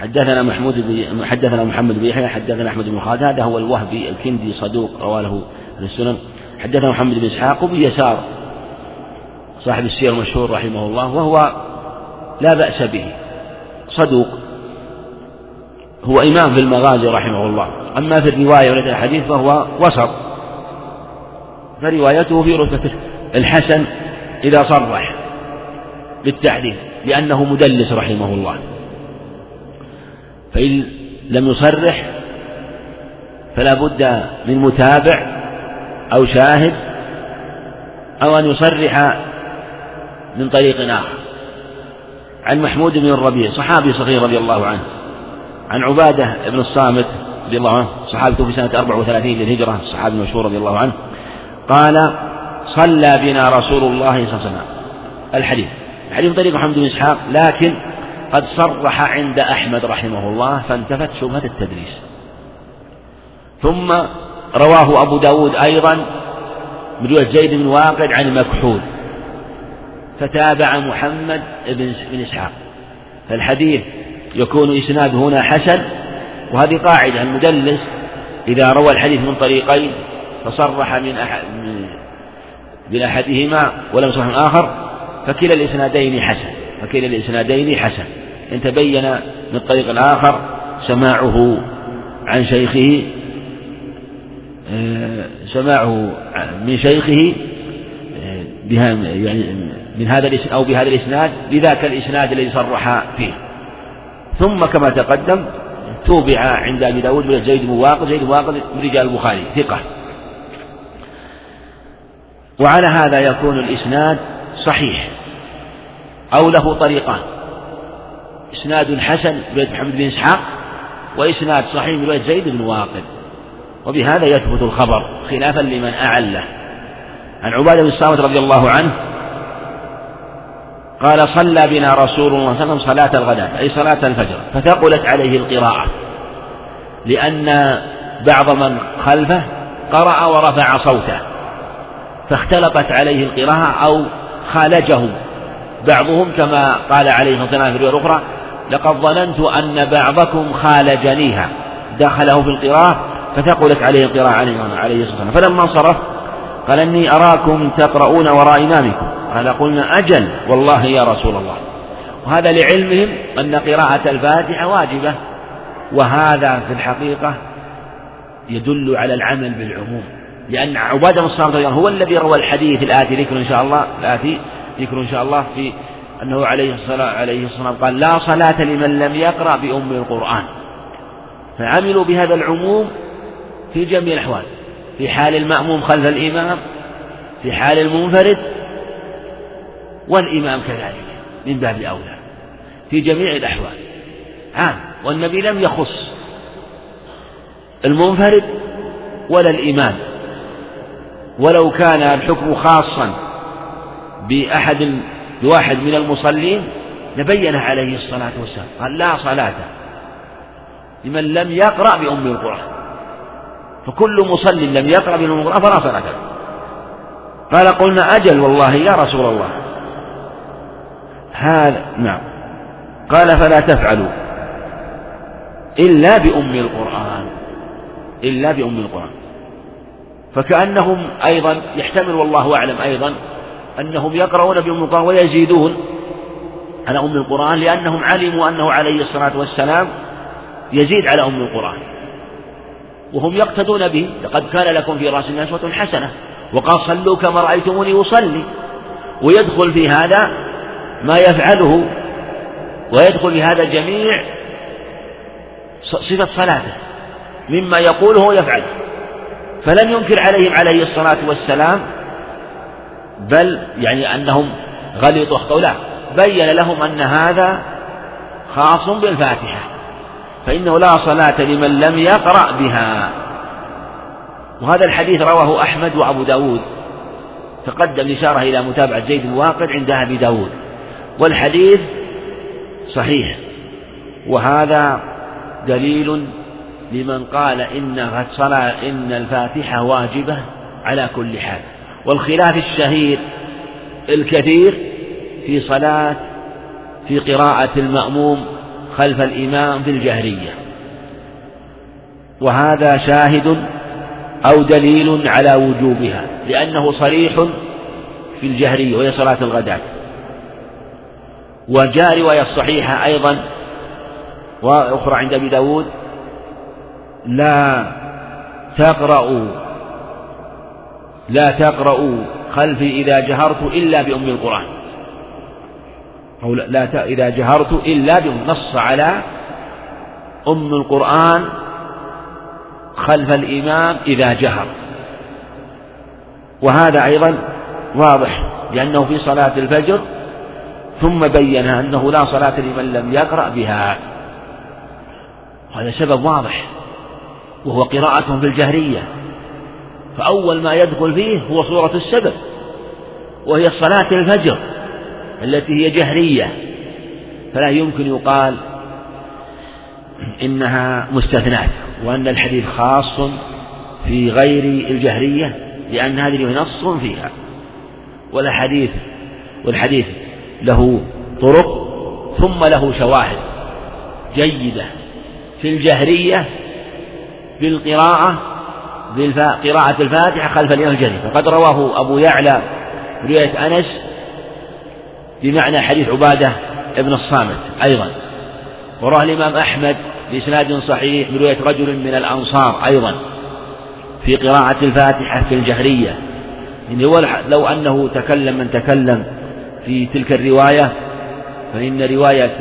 حدثنا محمود بن حدثنا محمد بن يحيى حدثنا أحمد بن خالد هذا هو الوهبي الكندي صدوق رواه له السنن. حدثنا محمد بن إسحاق وبن يسار صاحب السير المشهور رحمه الله وهو لا بأس به. صدوق. هو إمام في المغازي رحمه الله. أما في الرواية ولد الحديث فهو وسط. فروايته في رتبة الحسن إذا صرح بالتحديث لأنه مدلس رحمه الله. فإن لم يصرح فلا بد من متابع أو شاهد أو أن يصرح من طريق آخر. عن محمود بن الربيع صحابي صغير رضي الله عنه. عن عبادة بن الصامت رضي الله عنه صحابته في سنة 34 للهجرة الصحابي المشهور رضي الله عنه. قال صلى بنا رسول الله صلى الله عليه وسلم. الحديث. الحديث طريق محمد بن إسحاق لكن قد صرح عند أحمد رحمه الله فانتفت شبهة التدريس ثم رواه أبو داود أيضا من رواية زيد بن واقد عن مكحول. فتابع محمد بن إسحاق. فالحديث يكون إسناده هنا حسن وهذه قاعدة. المدلس إذا روى الحديث من طريقين فصرح من أحد من أحدهما ولم يصرح من آخر فكلا الإسنادين حسن فكلا الإسنادين حسن. إن تبين من الطريق الآخر سماعه عن شيخه آه، سماعه من شيخه آه، بها يعني من هذا أو بهذا الإسناد لذاك الإسناد الذي صرح فيه. ثم كما تقدم توبع عند أبي داود من زيد بن واقد زيد بن من رجال البخاري ثقة. وعلى هذا يكون الإسناد صحيح أو له طريقان. إسناد حسن برواية محمد بن إسحاق وإسناد صحيح برواية زيد بن واقد. وبهذا يثبت الخبر خلافا لمن أعله. عن عبادة بن الصامت رضي الله عنه قال صلى بنا رسول الله صلى الله عليه وسلم صلاة الغداة أي صلاة الفجر فثقلت عليه القراءة لأن بعض من خلفه قرأ ورفع صوته فاختلطت عليه القراءة أو خالجه بعضهم كما قال عليه الصلاة والسلام في الرواية الأخرى لقد ظننت أن بعضكم خالجنيها دخله في القراءة فثقلت عليه القراءة عليه الصلاة والسلام. فلما انصرف قال إني أراكم تقرؤون وراء إمامكم. قال قلنا أجل والله يا رسول الله. وهذا لعلمهم أن قراءة الفاتحة واجبة. وهذا في الحقيقة يدل على العمل بالعموم. لأن عبادة بن الصامت هو الذي روى الحديث الآتي ذكر إن شاء الله الآتي ذكر إن شاء الله في أنه عليه الصلاة عليه الصلاة قال لا صلاة لمن لم يقرأ بأم القرآن. فعملوا بهذا العموم في جميع الأحوال. في حال المأموم خلف الإمام في حال المنفرد والإمام كذلك من باب أولى في جميع الأحوال. عام. والنبي لم يخص المنفرد ولا الإمام. ولو كان الحكم خاصا بأحد بواحد من المصلين لبين عليه الصلاة والسلام. قال لا صلاة لمن لم يقرأ بأم القرآن. فكل مصل لم يقرأ بأم القرآن فلا صلاة له. قال قلنا أجل والله يا رسول الله. هذا نعم. قال فلا تفعلوا. إلا بأم القرآن. إلا بأم القرآن. فكأنهم أيضا يحتمل والله أعلم أيضا أنهم يقرؤون بأم القرآن ويزيدون على أم القرآن لأنهم علموا أنه عليه الصلاة والسلام يزيد على أم القرآن. وهم يقتدون به. لقد كان لكم في رأس الناس أسوة حسنة. وقال صلوا كما رأيتموني أصلي. ويدخل في هذا ما يفعله ويدخل في هذا جميع صفة صلاته مما يقوله ويفعله. فلم ينكر عليهم عليه الصلاة والسلام بل يعني أنهم غلطوا أخطأوا لا بين لهم أن هذا خاص بالفاتحة فإنه لا صلاة لمن لم يقرأ بها. وهذا الحديث رواه أحمد وأبو داود تقدم إشارة إلى متابعة زيد بن عند أبي داود. والحديث صحيح. وهذا دليل لمن قال إن صلاة إن الفاتحة واجبة على كل حال. والخلاف الشهير الكثير في صلاة في قراءة المأموم خلف الإمام في الجهرية. وهذا شاهد أو دليل على وجوبها لأنه صريح في الجهرية وهي صلاة الغداة. وجاء رواية صحيحة أيضا وأخرى عند أبي داود. لا تقرأوا لا تقرأوا خلفي إذا جهرت إلا بأم القرآن. أو لا إذا جهرت إلا نص على أم القرآن خلف الإمام إذا جهر. وهذا أيضا واضح لأنه في صلاة الفجر ثم بين أنه لا صلاة لمن لم يقرأ بها. هذا سبب واضح وهو قراءة في الجهرية فأول ما يدخل فيه هو صورة السبب وهي صلاة الفجر التي هي جهرية. فلا يمكن يقال إنها مستثناة وأن الحديث خاص في غير الجهرية لأن هذه نص فيها. والحديث والحديث له طرق ثم له شواهد جيدة في الجهرية بالقراءة قراءة الفاتحة خلف الإمام الجهري. فقد رواه أبو يعلى رواية أنس بمعنى حديث عبادة ابن الصامت أيضا. وراه الإمام أحمد بإسناد صحيح من رواية رجل من الأنصار أيضا في قراءة الفاتحة في الجهرية. يعني لو أنه تكلم من تكلم في تلك الرواية فإن رواية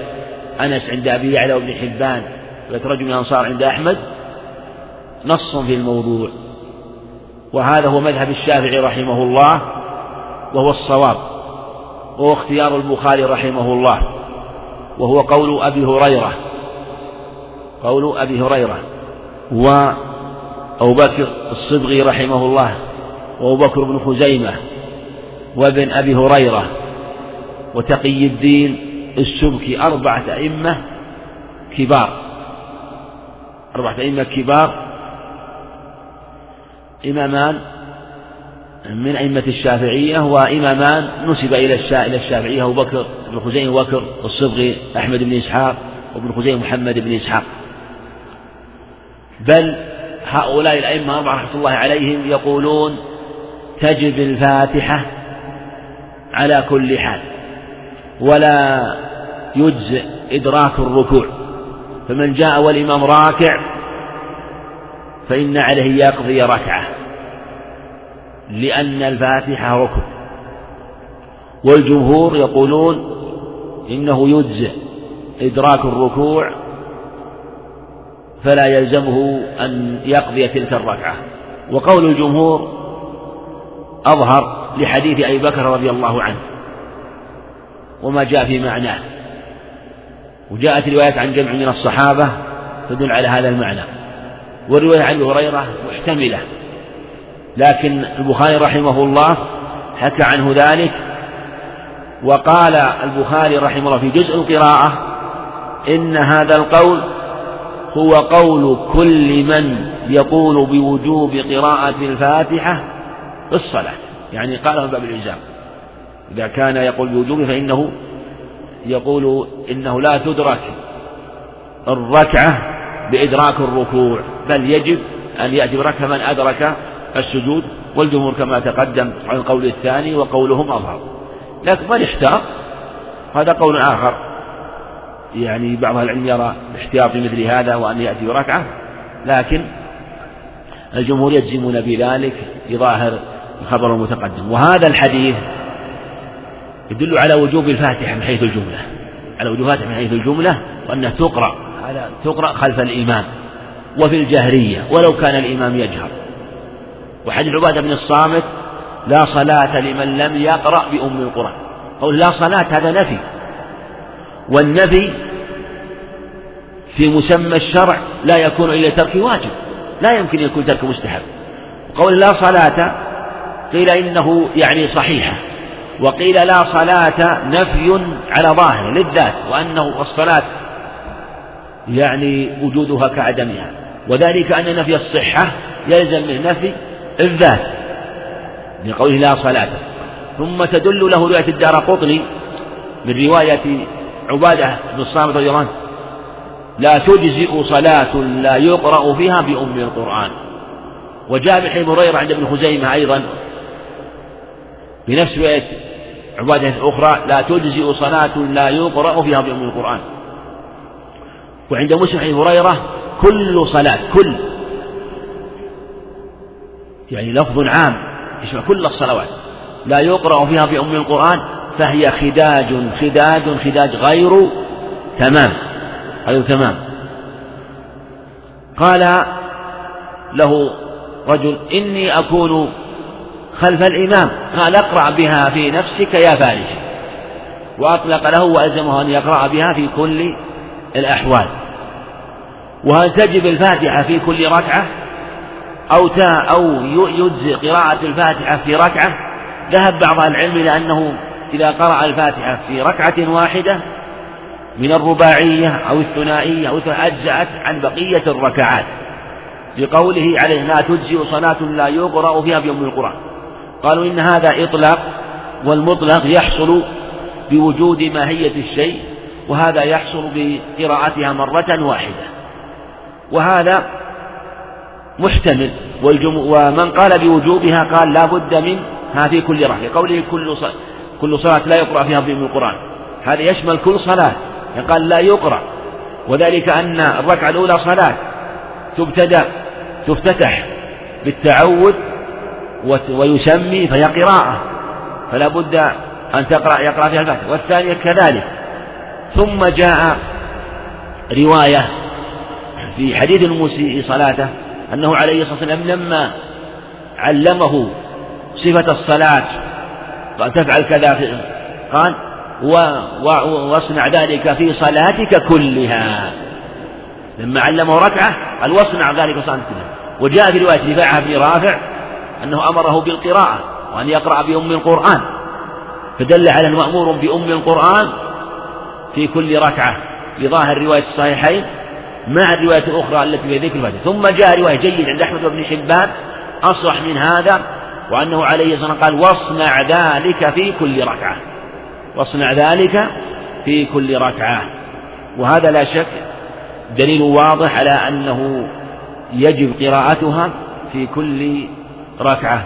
أنس عند أبي يعلى وابن حبان رجل من الأنصار عند أحمد نص في الموضوع. وهذا هو مذهب الشافعي رحمه الله وهو الصواب وهو اختيار البخاري رحمه الله وهو قول أبي هريرة. قول أبي هريرة. وأبو بكر الصبغي رحمه الله وأبو بكر بن خزيمة وابن أبي هريرة. وتقي الدين السبكي أربعة أئمة كبار. أربعة أئمة كبار. إمامان من أئمة الشافعية وإمامان نسب إلى الشافعية أبو بكر بن خزيمة وبكر الصبغي أحمد بن إسحاق وابن خزيمة محمد بن إسحاق. بل هؤلاء الأئمة أربعة رحمة الله عليهم يقولون تجب الفاتحة على كل حال. ولا يجزئ إدراك الركوع. فمن جاء والإمام راكع فإن عليه يقضي ركعة لأن الفاتحة ركن. والجمهور يقولون إنه يجزئ إدراك الركوع فلا يلزمه أن يقضي تلك الركعة. وقول الجمهور أظهر لحديث أبي بكر رضي الله عنه. وما جاء في معناه. وجاءت روايات عن جمع من الصحابة تدل على هذا المعنى. والرواية عن هريرة محتملة. لكن البخاري رحمه الله حكى عنه ذلك وقال البخاري رحمه الله في جزء القراءة إن هذا القول هو قول كل من يقول بوجوب قراءة الفاتحة في الصلاة. يعني قاله باب الإلزام. إذا كان يقول بوجوب فإنه يقول إنه لا تدرك الركعة بإدراك الركوع بل يجب أن يأتي بركعة من أدرك السجود والجمهور كما تقدم عن القول الثاني وقولهم أظهر. لكن من احتار هذا قول آخر. يعني بعض العلم يرى الاحتياط في مثل هذا وأن يأتي بركعة لكن الجمهور يجزمون بذلك لظاهر الخبر المتقدم. وهذا الحديث يدل على وجوب الفاتحة من حيث الجملة على وجوب الفاتحة من حيث الجملة وأنها تقرأ على تقرأ خلف الإمام وفي الجهرية ولو كان الإمام يجهر. وحديث عبادة بن الصامت لا صلاة لمن لم يقرأ بأم القرآن. قول لا صلاة هذا نفي. والنفي في مسمى الشرع لا يكون إلا ترك واجب لا يمكن يكون ترك مستحب. قول لا صلاة قيل إنه يعني صحيحة. وقيل لا صلاة نفي على ظاهر للذات وأنه الصلاة يعني وجودها كعدمها وذلك أن نفي الصحة يلزم من نفي الذات لقوله لا صلاة. ثم تدل له رواية الدار قطني من رواية عبادة بن الصامت رضي الله عنه لا تجزئ صلاة لا يقرأ فيها بأم القرآن. وجاء بحديث هريرة عند ابن خزيمة أيضا بنفس رواية عبادة أخرى لا تجزئ صلاة لا يقرأ فيها بأم القرآن. وعند مسلم حديث هريرة كل صلاة كل. يعني لفظ عام يشمل كل الصلوات. لا يقرأ فيها بأم القرآن فهي خداج خداج خداج غير تمام. غير تمام. قال له رجل إني أكون خلف الإمام. قال اقرأ بها في نفسك يا فارس. وأطلق له وألزمه أن يقرأ بها في كل الأحوال. وهل تجب الفاتحة في كل ركعة؟ أو تا أو يجزي قراءة الفاتحة في ركعة؟ ذهب بعض العلم إلى أنه إذا قرأ الفاتحة في ركعة واحدة من الرباعية أو الثنائية أو أجزأت عن بقية الركعات. لقوله عليه لا تجزئ صلاة لا يقرأ فيها بأم القرآن. قالوا إن هذا إطلاق والمطلق يحصل بوجود ماهية الشيء وهذا يحصل بقراءتها مرة واحدة. وهذا محتمل ومن قال بوجوبها قال لا بد منها في كل ركعة قوله كل صلاة كل صلاة لا يقرأ فيها بأم القرآن. هذا يشمل كل صلاة قال لا يقرأ. وذلك أن الركعة الأولى صلاة تبتدأ تفتتح بالتعود ويسمي فهي قراءة فلا بد أن تقرأ يقرأ فيها الفاتحة. والثانية كذلك. ثم جاء رواية في حديث المسيء صلاته أنه عليه الصلاة والسلام لما علمه صفة الصلاة قال تفعل كذا قال واصنع ذلك في صلاتك كلها. لما علمه ركعة قال واصنع ذلك في صلاتك كلها. وجاء في رواية رفاعة بن رافع أنه أمره بالقراءة وأن يقرأ بأم القرآن. فدل على المأمور بأم القرآن في كل ركعة. لظاهر رواية الصحيحين مع الرواية الأخرى التي في ذكر الفاتحة. ثم جاء رواية جيد عند أحمد بن حبان أصرح من هذا وأنه عليه الصلاة قال واصنع ذلك في كل ركعة. واصنع ذلك في كل ركعة. وهذا لا شك دليل واضح على أنه يجب قراءتها في كل ركعة.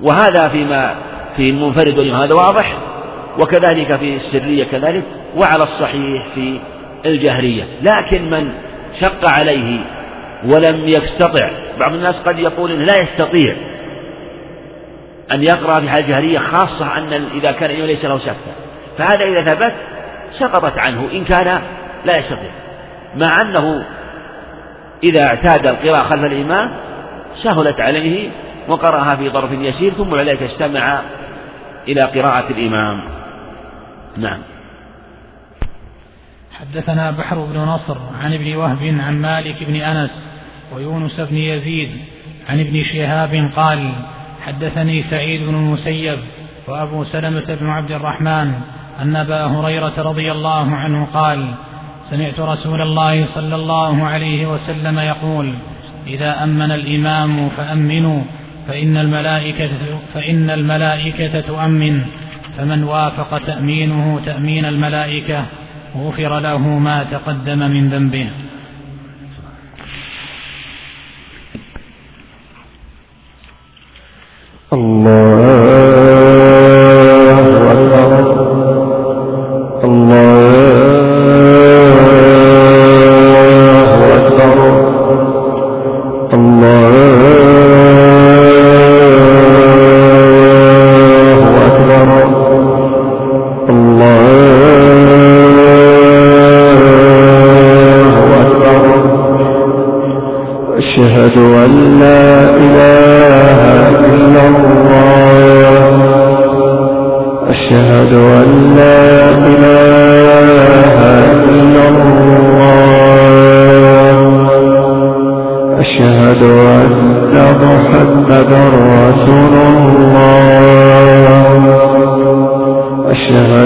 وهذا فيما في المنفرد هذا واضح. وكذلك في السرية كذلك. وعلى الصحيح في الجهرية. لكن من شق عليه ولم يستطع. بعض الناس قد يقول إنه لا يستطيع أن يقرأ في حال جهرية خاصة أن إذا كان ليس له سكتة فهذا إذا ثبت سقطت عنه. إن كان لا يستطيع. مع أنه إذا اعتاد القراءة خلف الإمام سهلت عليه وقرأها في ظرف يسير ثم عليك استمع إلى قراءة الإمام. نعم.
حدثنا بحر بن نصر عن ابن وهب عن مالك بن أنس ويونس بن يزيد عن ابن شهاب قال حدثني سعيد بن المسيب وأبو سلمة بن عبد الرحمن أن أبا هريرة رضي الله عنه قال سمعت رسول الله صلى الله عليه وسلم يقول إذا أمن الإمام فأمنوا فإن الملائكة, فإن الملائكة تؤمن فمن وافق تأمينه تأمين الملائكة غفر له ما تقدم من ذنبه.
الله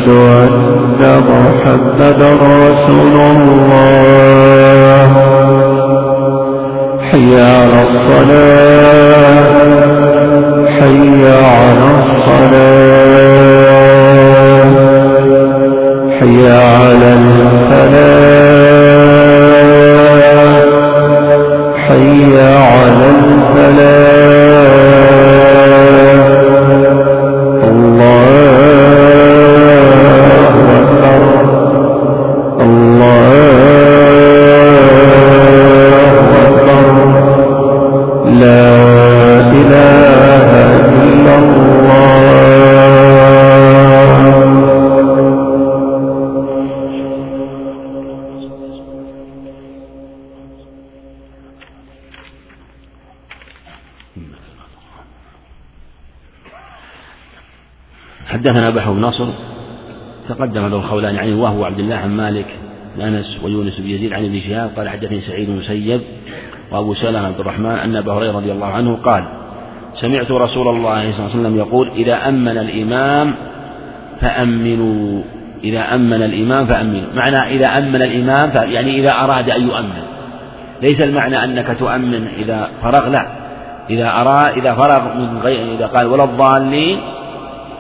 أشهد أن محمد رسول الله. حي على الصلاة حي على الصلاة حي على الفلاح حي على الفلاح.
حدثنا بحر بن نصر تقدم له الخولاني عنه وهو عبد الله عن مالك أنس ويونس بن يزيد عن ابن شهاب قال حدثني سعيد بن مسيب وأبو سلمة عبد الرحمن أن أبا هريرة رضي الله عنه قال سمعت رسول الله صلى الله عليه وسلم يقول إذا أمن الإمام فأمنوا إذا أمن الإمام فأمنوا. معنى إذا أمن الإمام يعني إذا أراد أن يؤمن. ليس المعنى أنك تؤمن إذا فرغ لا. إذا أراد إذا فرغ من غير إذا قال ولا الضالين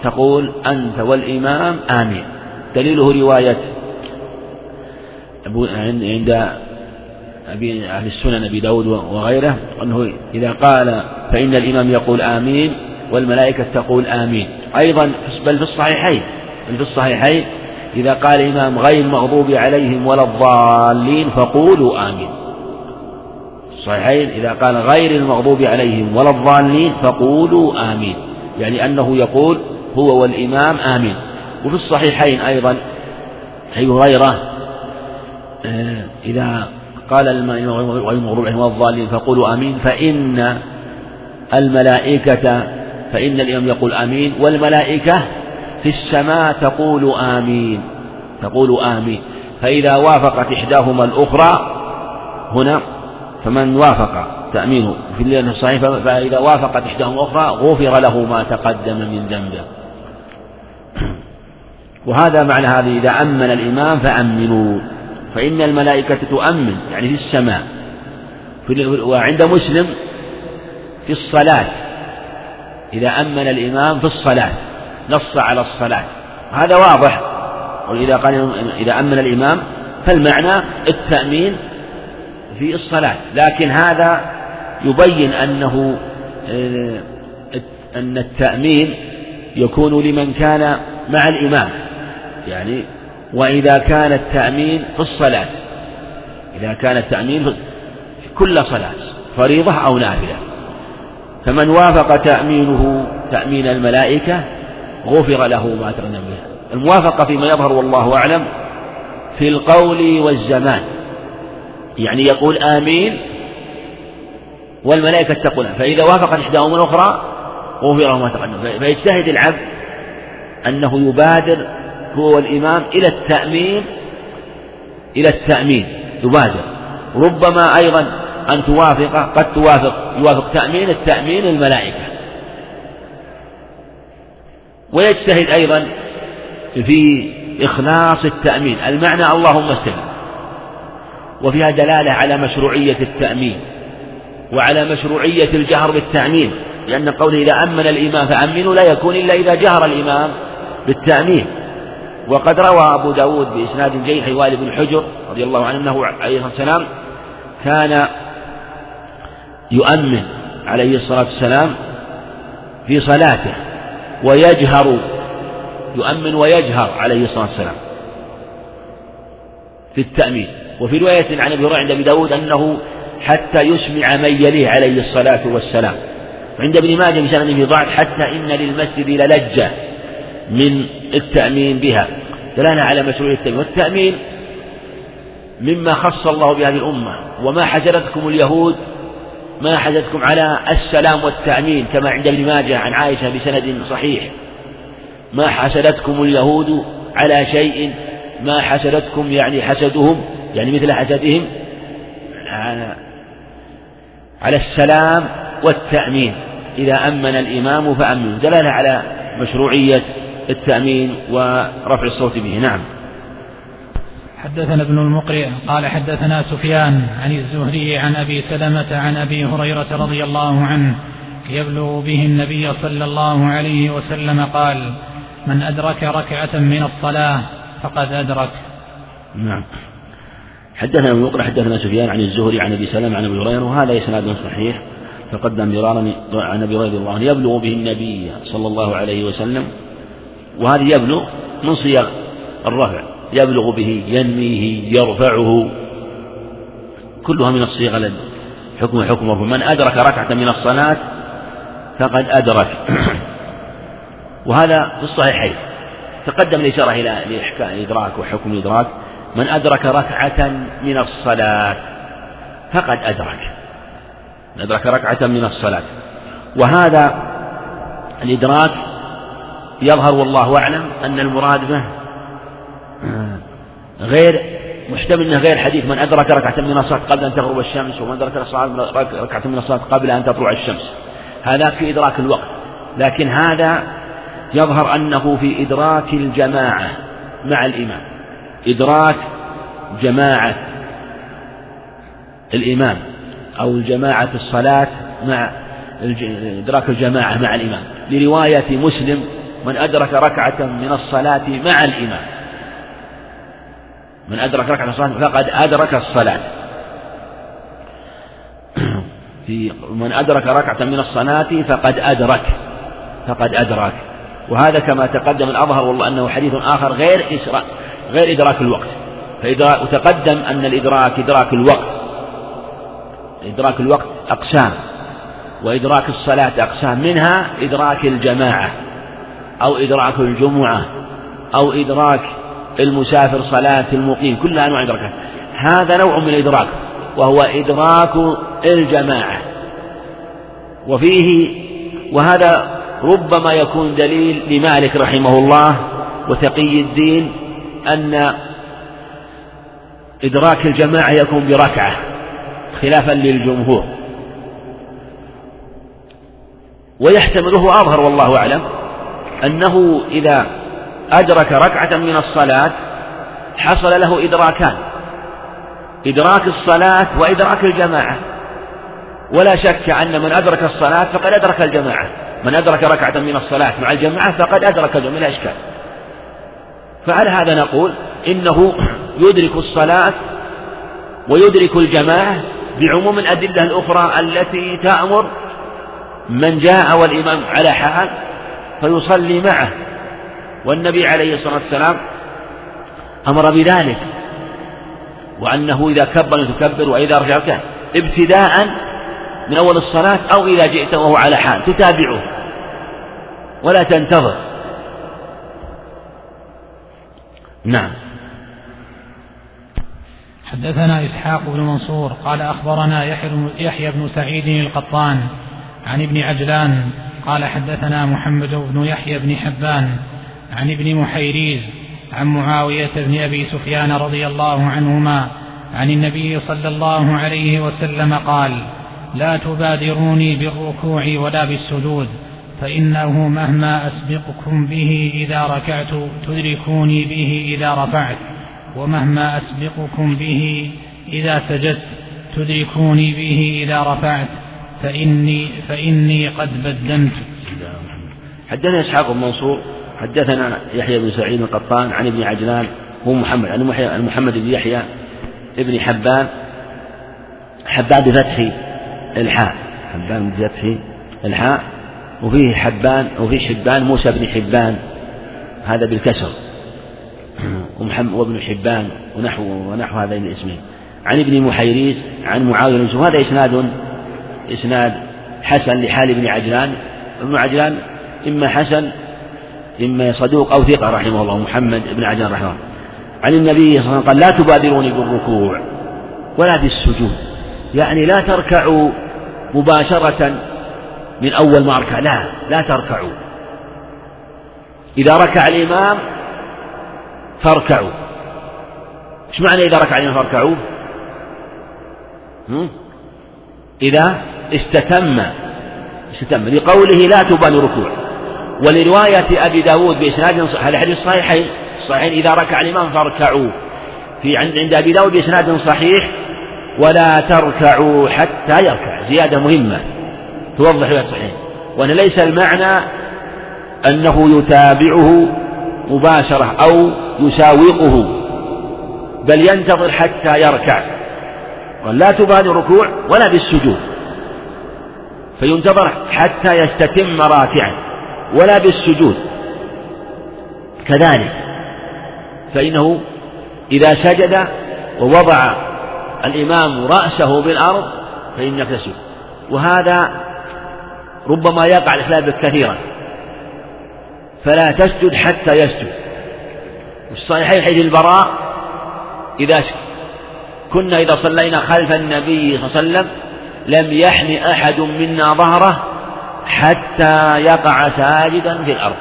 تقول أنت والإمام آمين. دليله رواية عند أبي أهل السنن أبي داود وغيره أنه إذا قال فإن الإمام يقول آمين والملائكة تقول آمين. أيضا بل في الصحيحين بل في الصحيحين إذا قال الإمام غير المغضوب عليهم ولا الضالين فقولوا آمين. الصحيحين إذا قال غير المغضوب عليهم ولا الضالين فقولوا آمين. يعني أنه يقول هو والإمام آمين. وفي الصحيحين أيضا أي هريرة آه، إذا قال غير المغضوب عليهم ولا الضالين فقولوا آمين فإن الملائكة فإن الإمام يقول آمين والملائكة في السماء تقول آمين تقول آمين. فإذا وافقت إحداهما الأخرى هنا فمن وافق تأمينه؟ في الليلة الصحيحة فإذا وافقت إحداهما الأخرى غفر له ما تقدم من ذنبه. وهذا معنى هذه إذا أمن الإمام فأمنوا. فإن الملائكة تؤمن يعني في السماء. وعند مسلم في الصلاة. إذا أمن الإمام في الصلاة نص على الصلاة. هذا واضح. وإذا قال إذا أمن الإمام فالمعنى التأمين في الصلاة. لكن هذا يبين أنه آه، أن التأمين يكون لمن كان مع الإمام. يعني وإذا كان التأمين في الصلاة. إذا كان التأمين في كل صلاة فريضة أو نافلة. فمن وافق تأمينه تأمين الملائكة غفر له ما تقدم به. الموافقة فيما يظهر والله أعلم في القول والزمان. يعني يقول آمين والملائكة تقول فإذا وافقت إحداهما الأخرى غفر ما تقدم. فيجتهد العبد أنه يبادر هو والإمام إلى التأمين إلى التأمين يبادر. ربما أيضا أن توافق قد توافق يوافق تأمين التأمين الملائكة ويجتهد أيضا في إخلاص التأمين. المعنى اللهم استجب وفيها دلالة على مشروعية التأمين وعلى مشروعية الجهر بالتأمين. لأن قوله إذا أمن الإمام فأمنوا لا يكون إلا إذا جهر الإمام بالتأمين. وقد روى أبو داود بإسناد جيد حوالي بن حجر رضي الله عنه أنه عليه الصلاة والسلام كان يؤمن عليه الصلاة والسلام في صلاته ويجهر يؤمن ويجهر عليه الصلاة والسلام في التأمين. وفي رواية عن أبي هريرة عند أبي داود أنه حتى يسمع من يليه عليه الصلاة والسلام. عند ابن ماجه في ضعف حتى إن للمسجد للجة من التأمين بها. دلالة على مشروعية التأمين. والتأمين مما خص الله بهذه الأمة. وما حجرتكم اليهود ما حجتكم على السلام والتأمين كما عند ابن ماجه عن عائشة بسند صحيح. ما حسدتكم اليهود على شيء ما حسدتكم يعني حسدهم يعني مثل حسدهم على السلام والتأمين. إذا أمن الإمام فأمنوا دلالة على مشروعية التأمين ورفع الصوت به. نعم.
حدثنا ابن المقرئ قال حدثنا سفيان عن الزهري عن أبي سلمة عن أبي هريرة رضي الله عنه يبلغ به النبي صلى الله عليه وسلم قال من أدرك ركعة من الصلاة فقد أدرك.
نعم. حدثنا ابن المقرئ حدثنا سفيان عن الزهري عن أبي سلمة عن أبي هريرة وهذا إسناد صحيح. تقدم مرارا عن أبي هريرة الله عنه يبلغ به النبي صلى الله عليه وسلم وهذه يبلغ من صيغ الرفع يبلغ به ينميه يرفعه كلها من الصيغ حكم حكم من أدرك ركعة من الصلاة فقد أدرك. وهذا في الصحيحين. تقدم الإشارة إلى لإحكام الإدراك وحكم الإدراك من أدرك ركعة من الصلاة فقد أدرك. أدرك ركعة من الصلاة. وهذا الإدراك يظهر والله أعلم أن المراد به غير محتمل إنه غير حديث من أدرك ركعة من الصلاة قبل أن تغرب الشمس ومن أدرك ركعة من الصلاة قبل أن تطلع الشمس. هذا في إدراك الوقت. لكن هذا يظهر أنه في إدراك الجماعة مع الإمام. إدراك جماعة الإمام. أو جماعة الصلاة مع إدراك الجماعة مع الإمام. لرواية مسلم من أدرك ركعة من الصلاة مع الإمام. من أدرك ركعة الصلاة فقد أدرك الصلاة. في من أدرك ركعة من الصلاة فقد أدرك. فقد أدرك. وهذا كما تقدم الأظهر والله أنه حديث آخر غير غير إدراك الوقت. فإذا وتقدم أن الإدراك إدراك الوقت. إدراك الوقت أقسام وإدراك الصلاة أقسام منها إدراك الجماعة أو إدراك الجمعة أو إدراك المسافر صلاة المقيم كل أنواع الإدراكات هذا نوع من الإدراك وهو إدراك الجماعة. وفيه وهذا ربما يكون دليل لمالك رحمه الله وتقي الدين أن إدراك الجماعة يكون بركعة. خلافا للجمهور. ويحتمله أظهر والله أعلم أنه إذا أدرك ركعة من الصلاة حصل له إدراكان. إدراك الصلاة وإدراك الجماعة. ولا شك أن من أدرك الصلاة فقد أدرك الجماعة. من أدرك ركعة من الصلاة مع الجماعة فقد أدرك لا إشكال فعلى هذا نقول إنه يدرك الصلاة ويدرك الجماعة بعموم الأدلة الأخرى التي تأمر من جاء والإمام على حال فيصلي معه. والنبي عليه الصلاة والسلام أمر بذلك وأنه إذا كبر تكبر وإذا رجع ابتداء من أول الصلاة أو إذا جئت وهو على حال تتابعه ولا تنتظر. نعم.
حدثنا إسحاق بن منصور قال أخبرنا يحيى بن سعيد القطان عن ابن عجلان قال حدثنا محمد بن يحيى بن حبان عن ابن محيريز عن معاوية بن أبي سفيان رضي الله عنهما عن النبي صلى الله عليه وسلم قال لا تبادروني بالركوع ولا بالسجود فإنه مهما أسبقكم به إذا ركعت تدركوني به إذا رفعت. ومهما أسبقكم به إذا سجدت تدركوني به إذا رفعت فإني فإني قد بدنت.
حدثنا إسحاق بن منصور حدثنا يحيى بن سعيد القطان عن ابن عجلان هو محمد عن محمد بن يحيى ابن حبان حبان بفتح الحاء حبان بفتح الحاء وفيه حبان وفيه حبان موسى بن حبان هذا بالكسر وابن حبان ونحو ونحو هذين الاسمين. عن ابن محيريز عن معاوية بن هذا إسناد إسناد حسن لحال ابن عجلان. ابن عجلان إما حسن إما صدوق أو ثقة رحمه الله. محمد بن عجلان رحمه الله. عن النبي صلى الله عليه وسلم قال لا تبادروني بالركوع ولا بالسجود. يعني لا تركعوا مباشرة من أول ما أركع. لا لا تركعوا. إذا ركع الإمام فاركعوا. إيش معنى إذا ركع الإمام فاركعوا؟ إذا استتم استتم. لقوله لا تبان ركوع. ولرواية أبي داود بإسناد صحيح هذا حديث صحيحين. صحيح إذا ركع الإمام فاركعوا. في عند عند أبي داود بإسناد صحيح ولا تركعوا حتى يركع. زيادة مهمة. توضح الصحيح. وأن ليس المعنى أنه يتابعه مباشرة أو يساوقه بل ينتظر حتى يركع. لا تبادر الركوع ولا بالسجود. فينتظر حتى يستتم راكعا ولا بالسجود. كذلك فإنه إذا سجد ووضع الإمام رأسه بالأرض فإنك تسجد. وهذا ربما يقع الخلاف كثيرا. فلا تسجد حتى يسجد. والصحيحين حديث البراء إذا كنا إذا صلينا خلف النبي صلى الله عليه وسلم لم يحن أحد منا ظهره حتى يقع ساجدا في الأرض.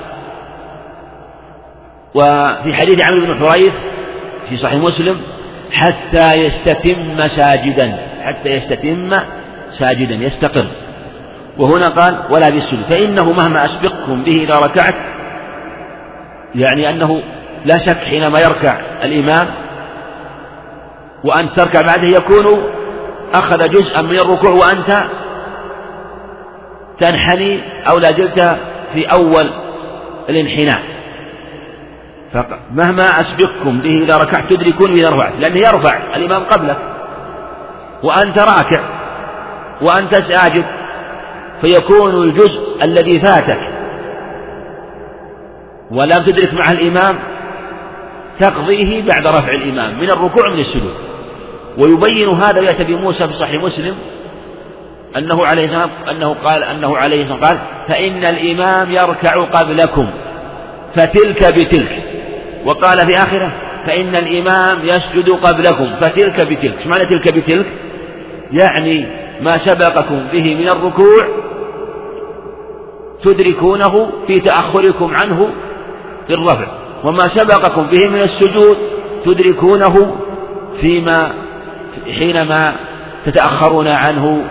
وفي حديث عمرو بن حريث في صحيح مسلم حتى يستتم ساجدا حتى يستتم ساجدا يستقر. وهنا قال ولا بالسجود فإنه مهما أسبقكم به إذا ركعت يعني أنه لا شك حينما يركع الإمام وأنت تركع بعده يكون أخذ جزءا من الركوع وأنت تنحني أو لا زلت في أول الانحناء. فمهما أسبقكم به إذا ركعت تدركون إذا رفعت لأنه يرفع الإمام قبلك. وأنت راكع وأنت ساجد فيكون الجزء الذي فاتك ولم تدرك معه الإمام تقضيه بعد رفع الإمام من الركوع من السجود. ويبين هذا يأتي بموسى في صحيح مسلم أنه عليه أنه قال أنه عليه قال فإن الإمام يركع قبلكم فتلك بتلك. وقال في آخره فإن الإمام يسجد قبلكم فتلك بتلك. إيش معنى تلك بتلك؟ يعني ما سبقكم به من الركوع تدركونه في تأخركم عنه في الرفع. وما سبقكم به من السجود تدركونه فيما حينما تتأخرون عنه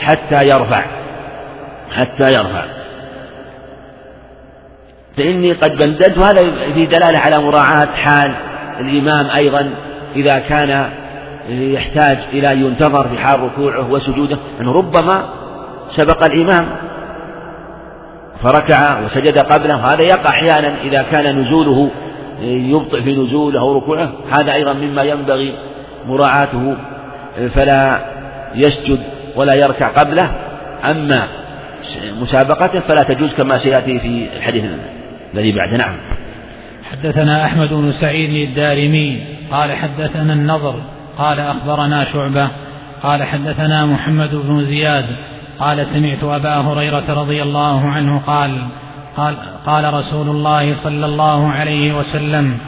حتى يرفع. حتى يرفع. فإني قد بندلت. وهذا في دلالة على مراعاة حال الإمام أيضا إذا كان يحتاج إلى ينتظر في حال ركوعه وسجوده. أنه ربما سبق الإمام فركع وسجد قبله. هذا يقع أحيانا إذا كان نزوله يبطئ في نزوله أو ركوعه. هذا أيضا مما ينبغي مراعاته. فلا يسجد ولا يركع قبله. أما مسابقته فلا تجوز كما سيأتي في الحديث الذي بعده. نعم.
حدثنا أحمد بن سعيد الدارمي قال حدثنا النضر قال أخبرنا شعبة قال حدثنا محمد بن زياد قال سمعت أبا هريرة رضي الله عنه قال قال, قال رسول الله صلى الله عليه وسلم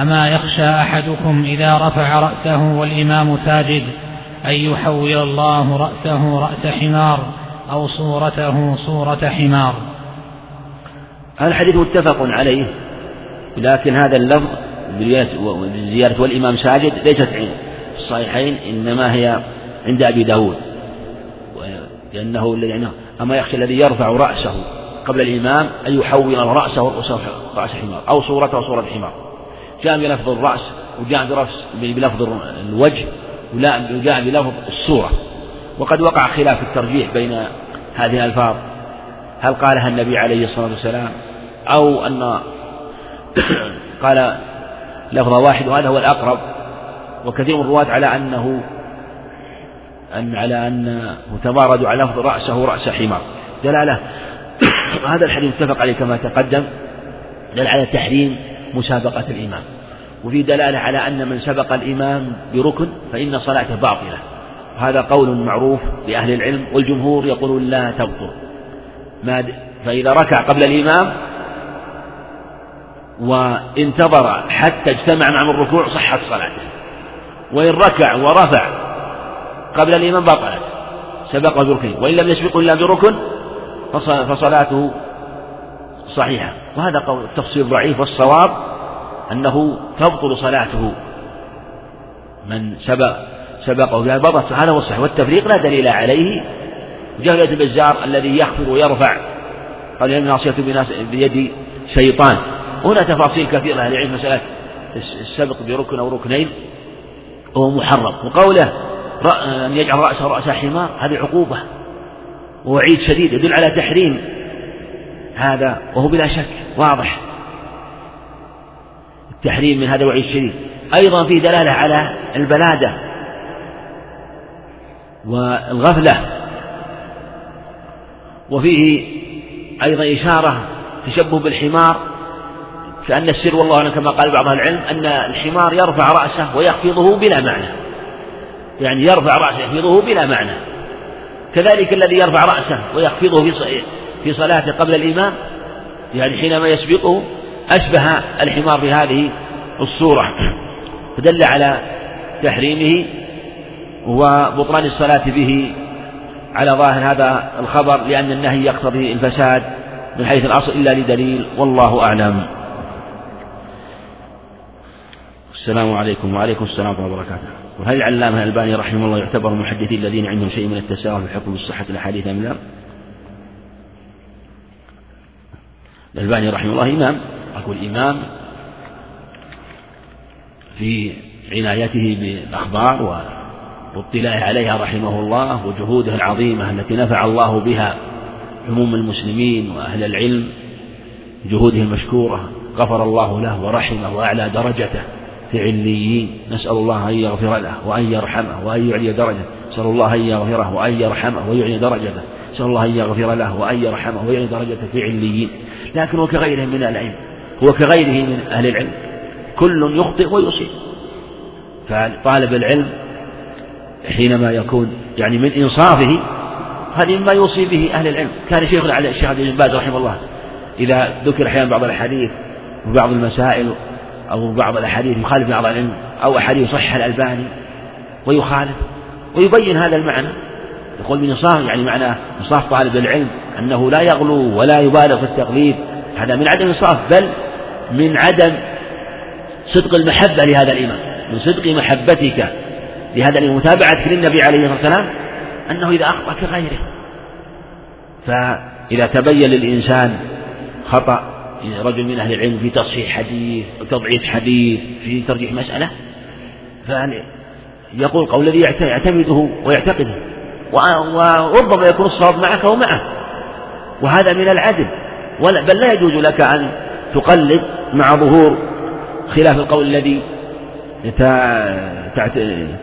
أما يخشى أحدكم إذا رفع رأسه والإمام ساجد أن يحول الله رأسه رأس حمار أو صورته صورة حمار.
الحديث متفق عليه لكن هذا اللفظ بزيارة والإمام ساجد ليست في الصحيحين إنما هي عند أبي داود. لأنه الذي أما يخشى الذي يرفع رأسه قبل الإمام أن يحول رأسه رأس حمار أو صورته صورة حمار. جاء بلفظ الرأس وجاء بلفظ الوجه وجاء بلفظ الصورة. وقد وقع خلاف الترجيح بين هذه الألفاظ. هل قالها النبي عليه الصلاة والسلام أو أن قال لفظ واحد وهذا هو الأقرب. وكثير من الرواة على أنه أن على أنه تباردوا على لفظ رأسه رأس حمار. دلالة. هذا الحديث متفق عليه كما تقدم. دل على تحريم مسابقة الإمام. وفي دلالة على أن من سبق الإمام بركن فإن صلاته باطلة. هذا قول معروف لأهل العلم والجمهور يقولون لا تبطل. ما فإذا ركع قبل الإمام وانتظر حتى اجتمع مع الركوع صحت صلاته. وإن ركع ورفع قبل الإمام بطلت سبق بركن وإن لم يسبقه إلا بركن فصلاته صحيحة. وهذا قول التفصيل ضعيف والصواب أنه تبطل صلاته من سبق سبقه. بها بطلت هذا هو الصحيح والتفريق لا دليل عليه. جهلة البزار الذي يخفض ويرفع. قال إن ناصية بيد شيطان. هنا تفاصيل كثيرة. لعلم مسألة السبق بركن أو ركنين وهو محرم. وقوله أن يجعل رأسه رأس حمار هذه عقوبة. ووعيد شديد يدل على تحريم هذا وهو بلا شك واضح. التحريم من هذا وعيد شديد. أيضا في دلالة على البلادة والغفلة. وفيه أيضا إشارة تشبه بالحمار كأن السر والله كما قال بعض العلم أن الحمار يرفع رأسه ويخفضه بلا معنى. يعني يرفع رأسه يخفضه بلا معنى. كذلك الذي يرفع رأسه ويخفضه في صلاته قبل الإمام يعني حينما يسبقه أشبه الحمار بهذه الصورة. فدل على تحريمه وبطلان الصلاة به على ظاهر هذا الخبر لأن النهي يقتضي الفساد من حيث الأصل إلا لدليل والله أعلم. السلام عليكم وعليكم السلام ورحمة الله وبركاته وهل العلامة الألباني رحمه الله يعتبر المحدثين الذين عندهم شيء من التساهل في الحكم بصحة الأحاديث أم لا؟ الألباني رحمه الله إمام أقول إمام في عنايته بالأخبار واطلاعه عليها رحمه الله وجهوده العظيمة التي نفع الله بها عموم المسلمين وأهل العلم جهوده المشكورة غفر الله له ورحمه وأعلى درجته في عليين نسأل الله أن يغفر له وأن يرحمه وأن يعلي درجته. نسأل الله أن يغفره وأن يرحمه ويعلي درجته. نسأل الله أن يغفر له وأن يرحمه ويعلي درجته في عليين لكن هو كغيره من العلم. هو كغيره من أهل العلم. كل يخطئ ويصيب. فطالب العلم حينما يكون يعني من إنصافه هذه مما يوصي به أهل العلم. كان شيخنا على الشيخ عبد رحمه الله إذا ذكر أحيانا بعض الأحاديث وبعض المسائل أو بعض الأحاديث يخالف بعض العلم أو أحاديث صحح الألباني ويخالف ويبين هذا المعنى. يقول من إنصاف يعني معنى إنصاف طالب العلم أنه لا يغلو ولا يبالغ في التقليد هذا من عدم إنصاف بل من عدم صدق المحبة لهذا الإمام من صدق محبتك لهذا الإمام. متابعتك للنبي عليه الصلاة والسلام أنه إذا أخطأ كغيره فإذا تبين للإنسان خطأ رجل من أهل العلم في تصحيح حديث وتضعيف حديث في ترجيح مسألة. فيقول قول الذي يعتمده ويعتقده. وربما يكون الصواب معك ومعه وهذا من العدل. بل لا يجوز لك أن تقلد مع ظهور خلاف القول الذي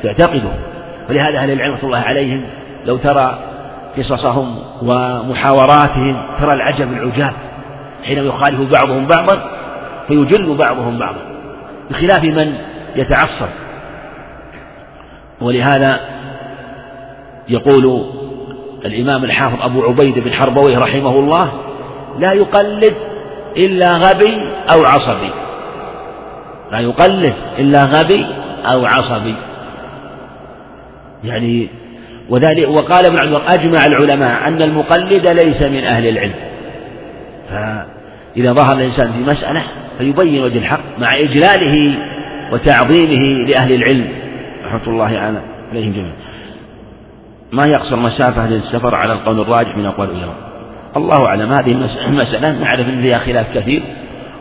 تعتقده. ولهذا أهل العلم الله عليهم لو ترى قصصهم ومحاوراتهم ترى العجب العجاب. حين يخالف بعضهم بعضا فيجل بعضهم بعضا بخلاف من يتعصب ولهذا يقول الإمام الحافظ أبو عبيد بن حربويه رحمه الله لا يقلد إلا غبي أو عصبي لا يقلد إلا غبي أو عصبي يعني وذلك وقال ابن عبد أجمع العلماء أن المقلد ليس من أهل العلم فإذا ظهر الإنسان في مسألة فيبين وجه الحق مع إجلاله وتعظيمه لأهل العلم. رحمة الله عليهم جميعا. ما يقصر مسافة للسفر على القول الراجح من أقوال العلماء. الله أعلم. هذه المسألة نعرف أن فيها خلاف كثير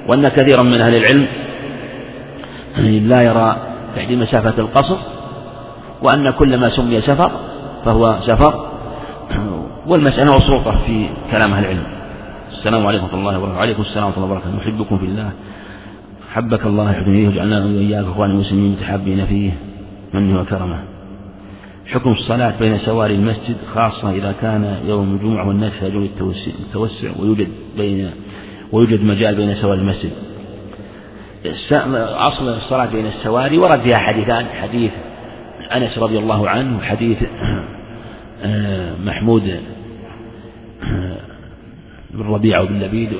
وأن كثيرا من أهل العلم لا يرى تحديد مسافة القصر وأن كل ما سمي سفر فهو سفر. والمسألة مصروفة في كلام أهل العلم. السلام عليكم ورحمة الله وبركاته. وعليكم السلام ورحمة الله وبركاته. نحبكم في الله. حبك الله يحب إليه وجعلنا وإياك إخوان المسلمين متحابين فيه منه وكرمه. حكم الصلاة بين سواري المسجد خاصة إذا كان يوم الجمعة والناس يحتاجون التوسع ويوجد بين ويوجد مجال بين سواري المسجد. أصل الصلاة بين السواري ورد فيها حديثان. حديث أنس رضي الله عنه وحديث آه، محمود وبن لبيد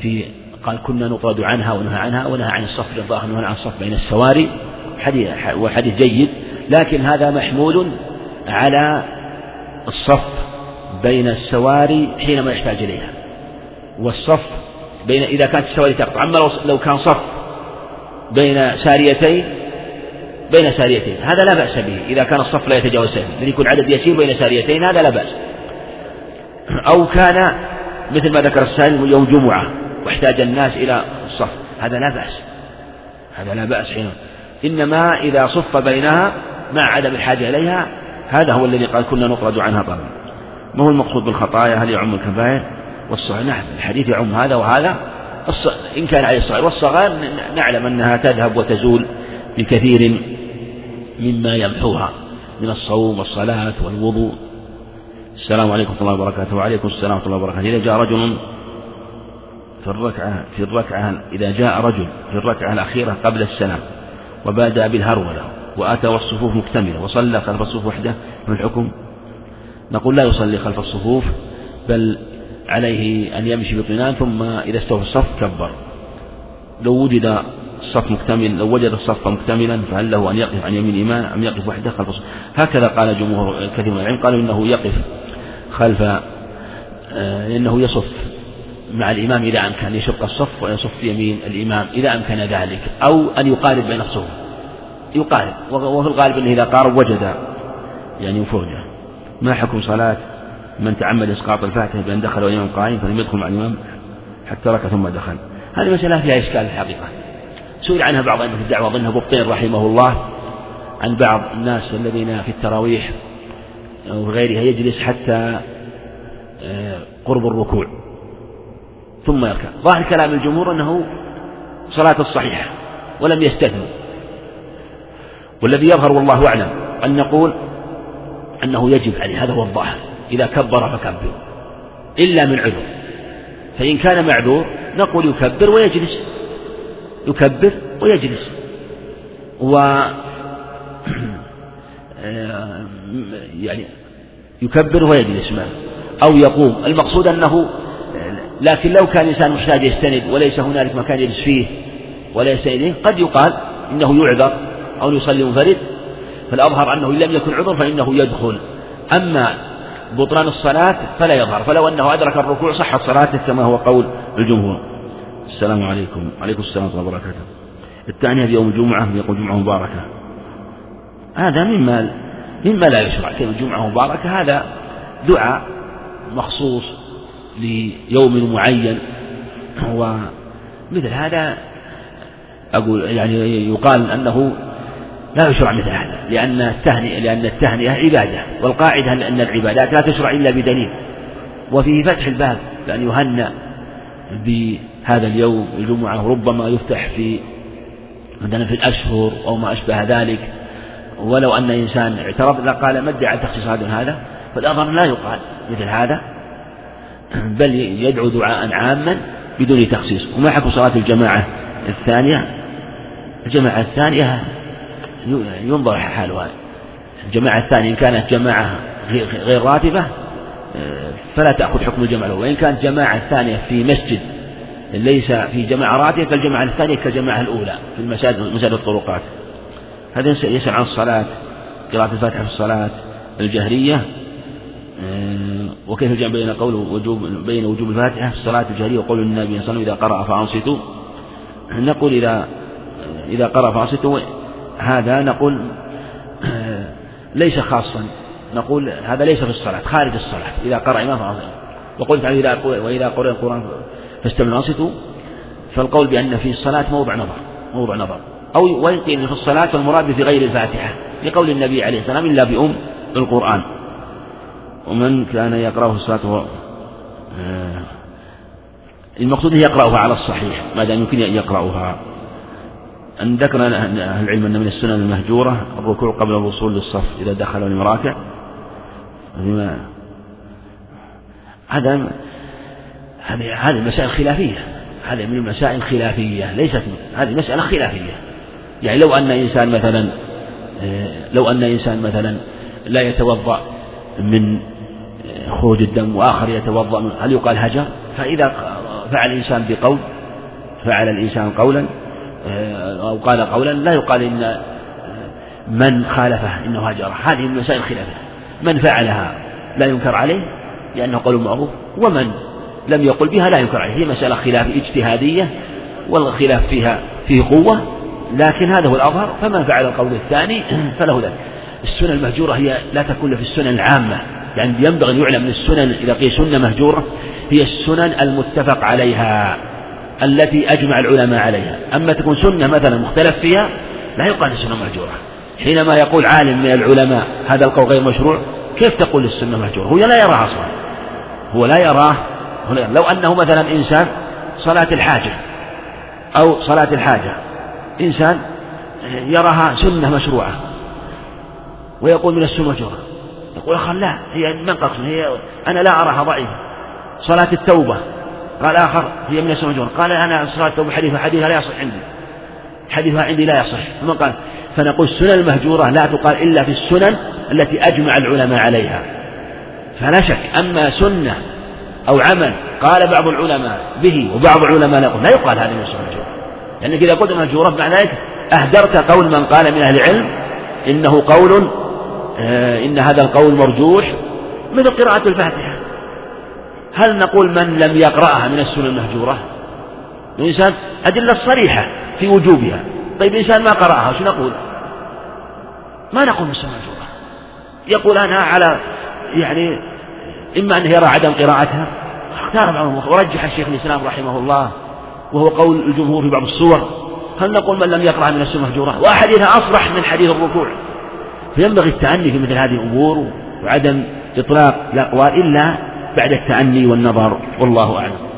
في قال كنا نطرد عنها ونهى عنها ونهى عن الصف الظاهر ونهى عن الصف بين السواري. حديث وحديث جيد. لكن هذا محمول على الصف بين السواري حينما يحتاج إليها. والصف بين إذا كانت السواري تقطع. أما لو كان صف بين ساريتين بين ساريتين. هذا لا بأس به. إذا كان الصف لا يتجاوز ساريتين. يكون عدد يسير بين ساريتين هذا لا بأس. أو كان مثل ما ذكر السائل يوم جمعة واحتاج الناس إلى الصف. هذا لا بأس. هذا لا بأس حين إنما إذا صف بينها مع عدم الحاجة إليها هذا هو الذي قال كنا نطرد عنها طبعا. ما هو المقصود بالخطايا؟ هل يعم الكبائر؟ والصغير نعم الحديث يعم هذا وهذا. إن كان عليه الصغير والصغائر نعلم أنها تذهب وتزول بكثير مما يمحوها من الصوم والصلاة والوضوء. السلام عليكم ورحمة الله وبركاته. وعليكم السلام ورحمة الله وبركاته. إذا جاء رجل في الركعة في الركعة إذا جاء رجل في الركعة الأخيرة قبل السلام وبادأ بالهرولة وأتى والصفوف مكتملة وصلى خلف الصفوف وحده من الحكم؟ نقول لا يصلي خلف الصفوف بل عليه أن يمشي باطمئنان ثم إذا استوى الصف كبر. لو وجد الصف مكتمل لو وجد الصف مكتملا فهل له أن يقف عن يمين الإمام أم يقف وحده خلف الصف؟ هكذا قال جمهور كثير من العلم قالوا إنه يقف خلف آه، إنه يصف مع الإمام إذا أمكن يشق الصف ويصف يمين الإمام إذا أمكن ذلك أو أن يقارب بين الصفوف. يقارب وفي الغالب أنه إذا قارب وجد يعني فرجة ما حكم صلاة من تعمد إسقاط الفاتحة بأن دخل والإمام قائم فلم يدخل مع الإمام حتى ركع ثم دخل؟ هذه مسألة فيها إشكال الحقيقة. سئل عنها بعض أئمة الدعوة أظنه بطين رحمه الله عن بعض الناس الذين في التراويح وغيرها يجلس حتى آه، قرب الركوع. ثم يركع. ظاهر كلام الجمهور أنه صلاة الصحيحة ولم يستثنوا. والذي يظهر والله أعلم أن نقول أنه يجب عليه هذا هو الظاهر. إذا كبر فكبر. إلا من عذر. فإن كان معذور نقول يكبر ويجلس. يكبر ويجلس. و يعني يكبر ويجلس ما أو يقوم. المقصود أنه لكن لو كان الإنسان محتاج يستند وليس هنالك مكان يجلس فيه ولا يستند قد يقال إنه يعذر أو يصلي منفرد. فالأظهر أنه إن لم يكن عذر فإنه يدخل. أما بطلان الصلاة فلا يظهر. فلو أنه أدرك الركوع صحت صلاته كما هو قول الجمهور. السلام عليكم. وعليكم السلام ورحمة الله وبركاته. الثانية في يوم الجمعة يقول جمعة مباركة. هذا مما مما لا يشرع. كلمة جمعة مباركة؟ هذا دعاء مخصوص ليوم معين. ومثل هذا أقول يعني يقال أنه لا يشرع مثل هذا لأن التهنئة لأن التهنئة عبادة والقاعدة أن العبادات لا تشرع إلا بدليل. وفيه فتح الباب لأن يهنأ بهذا اليوم الجمعة ربما يفتح في مثلا في الأشهر أو ما أشبه ذلك. ولو أن إنسان اعترض قال ما ادعى تخصيص هذا هذا فالأظهر لا يقال مثل هذا. بل يدعو دعاء عاما بدون تخصيص. وما حكم صلاة الجماعة الثانية؟ الجماعة الثانية ينظر حالها. الجماعة الثانية إن كانت جماعة غير راتبة فلا تأخذ حكم الجماعة الأولى وإن كانت جماعة ثانية في مسجد ليس في جماعة راتبة فالجماعة الثانية كالجماعة الأولى في المساجد مساجد الطرقات. هذا يسأل عن الصلاة قراءة الفاتحة في الصلاة الجهرية آه، وكيف الجمع بين قول وجوب بين وجوب الفاتحة في الصلاة الجهرية وقول النبي صلى الله عليه وسلم إذا قرأ فأنصتوا؟ نقول إذا إذا قرأ فأنصتوا هذا نقول آه، ليس خاصا. نقول هذا ليس في الصلاة خارج الصلاة إذا قرأ إمام فأنصتوا. وقلت تعالى إذا وإذا قرأ القرآن فاستمعوا فالقول بأن في الصلاة موضع نظر موضع نظر. أو ويقين في الصلاة والمراد في غير الفاتحة لقول النبي عليه السلام إلا بأم القرآن. ومن كان يقرأه الصلاة آه، المقصود يقرأها على الصحيح ما دام يمكن أن يقرأها. أن ذكر أهل العلم أن من السنن المهجورة الركوع قبل الوصول للصف إذا دخل المراكع. هذا هذه هذه مسائل خلافية. هذه من المسائل الخلافية ليست هذه مسألة خلافية. يعني لو أن إنسان مثلا آه، لو أن إنسان مثلا لا يتوضأ من آه، خروج الدم وآخر يتوضأ هل يقال هجر؟ فإذا فعل الإنسان بقول فعل الإنسان قولا آه، أو قال قولا لا يقال إن من خالفه إنه هجره هذه من مسائل الخلافية من فعلها لا ينكر عليه لأنه قول معروف. ومن لم يقل بها لا ينكر عليه. هي مسألة خلاف اجتهادية والخلاف فيها فيه قوة. لكن هذا هو الأظهر فمن فعل القول الثاني فله ذلك. السنن المهجورة هي لا تكون في السنن العامة يعني ينبغي أن يعلم من السنن إذا قيل سنة مهجورة هي السنن المتفق عليها التي أجمع العلماء عليها. أما تكون سنة مثلا مختلف فيها لا يقال السنة مهجورة. حينما يقول عالم من العلماء هذا القول غير مشروع كيف تقول السنة مهجورة؟ هو لا يراه أصلا. هو لا يراه. لو أنه مثلا إنسان صلاة الحاجة أو صلاة الحاجة إنسان يراها سنة مشروعة ويقول من السنة مشروعة. يقول آخر لا هي من قسم هي أنا لا أراها ضعيفة. صلاة التوبة. قال آخر هي من السنة مشروعة. قال أنا صلاة التوبة حديثها حديثها لا يصح عندي. حديثها عندي لا يصح. ثم قال فنقول السنن المهجورة لا تقال إلا في السنن التي أجمع العلماء عليها. فلا شك أما سنة أو عمل قال بعض العلماء به وبعض العلماء لا لا يقال هذه من السنة المهجورة لأنك إذا قلت مهجورة معنى ذلك أهدرت قول من قال من أهل العلم إنه قول آه إن هذا القول مرجوح مثل قراءة الفاتحة. هل نقول من لم يقرأها من السنة المهجورة الإنسان أدلة صريحة في وجوبها. طيب إنسان ما قرأها شو نقول؟ ما نقول بالسورة المهجورة يقول أنا على يعني إما أنه يرى عدم قراءتها. أختار بعض ورجح الشيخ الإسلام رحمه الله. وهو قول الجمهور في بعض الصور هل نقول من لم يقرأ من السورة المهجورة وأحاديثها أصرح من حديث الركوع فينبغي التأني في مثل هذه الأمور وعدم إطلاق الأقوال إلا بعد التأني والنظر والله أعلم.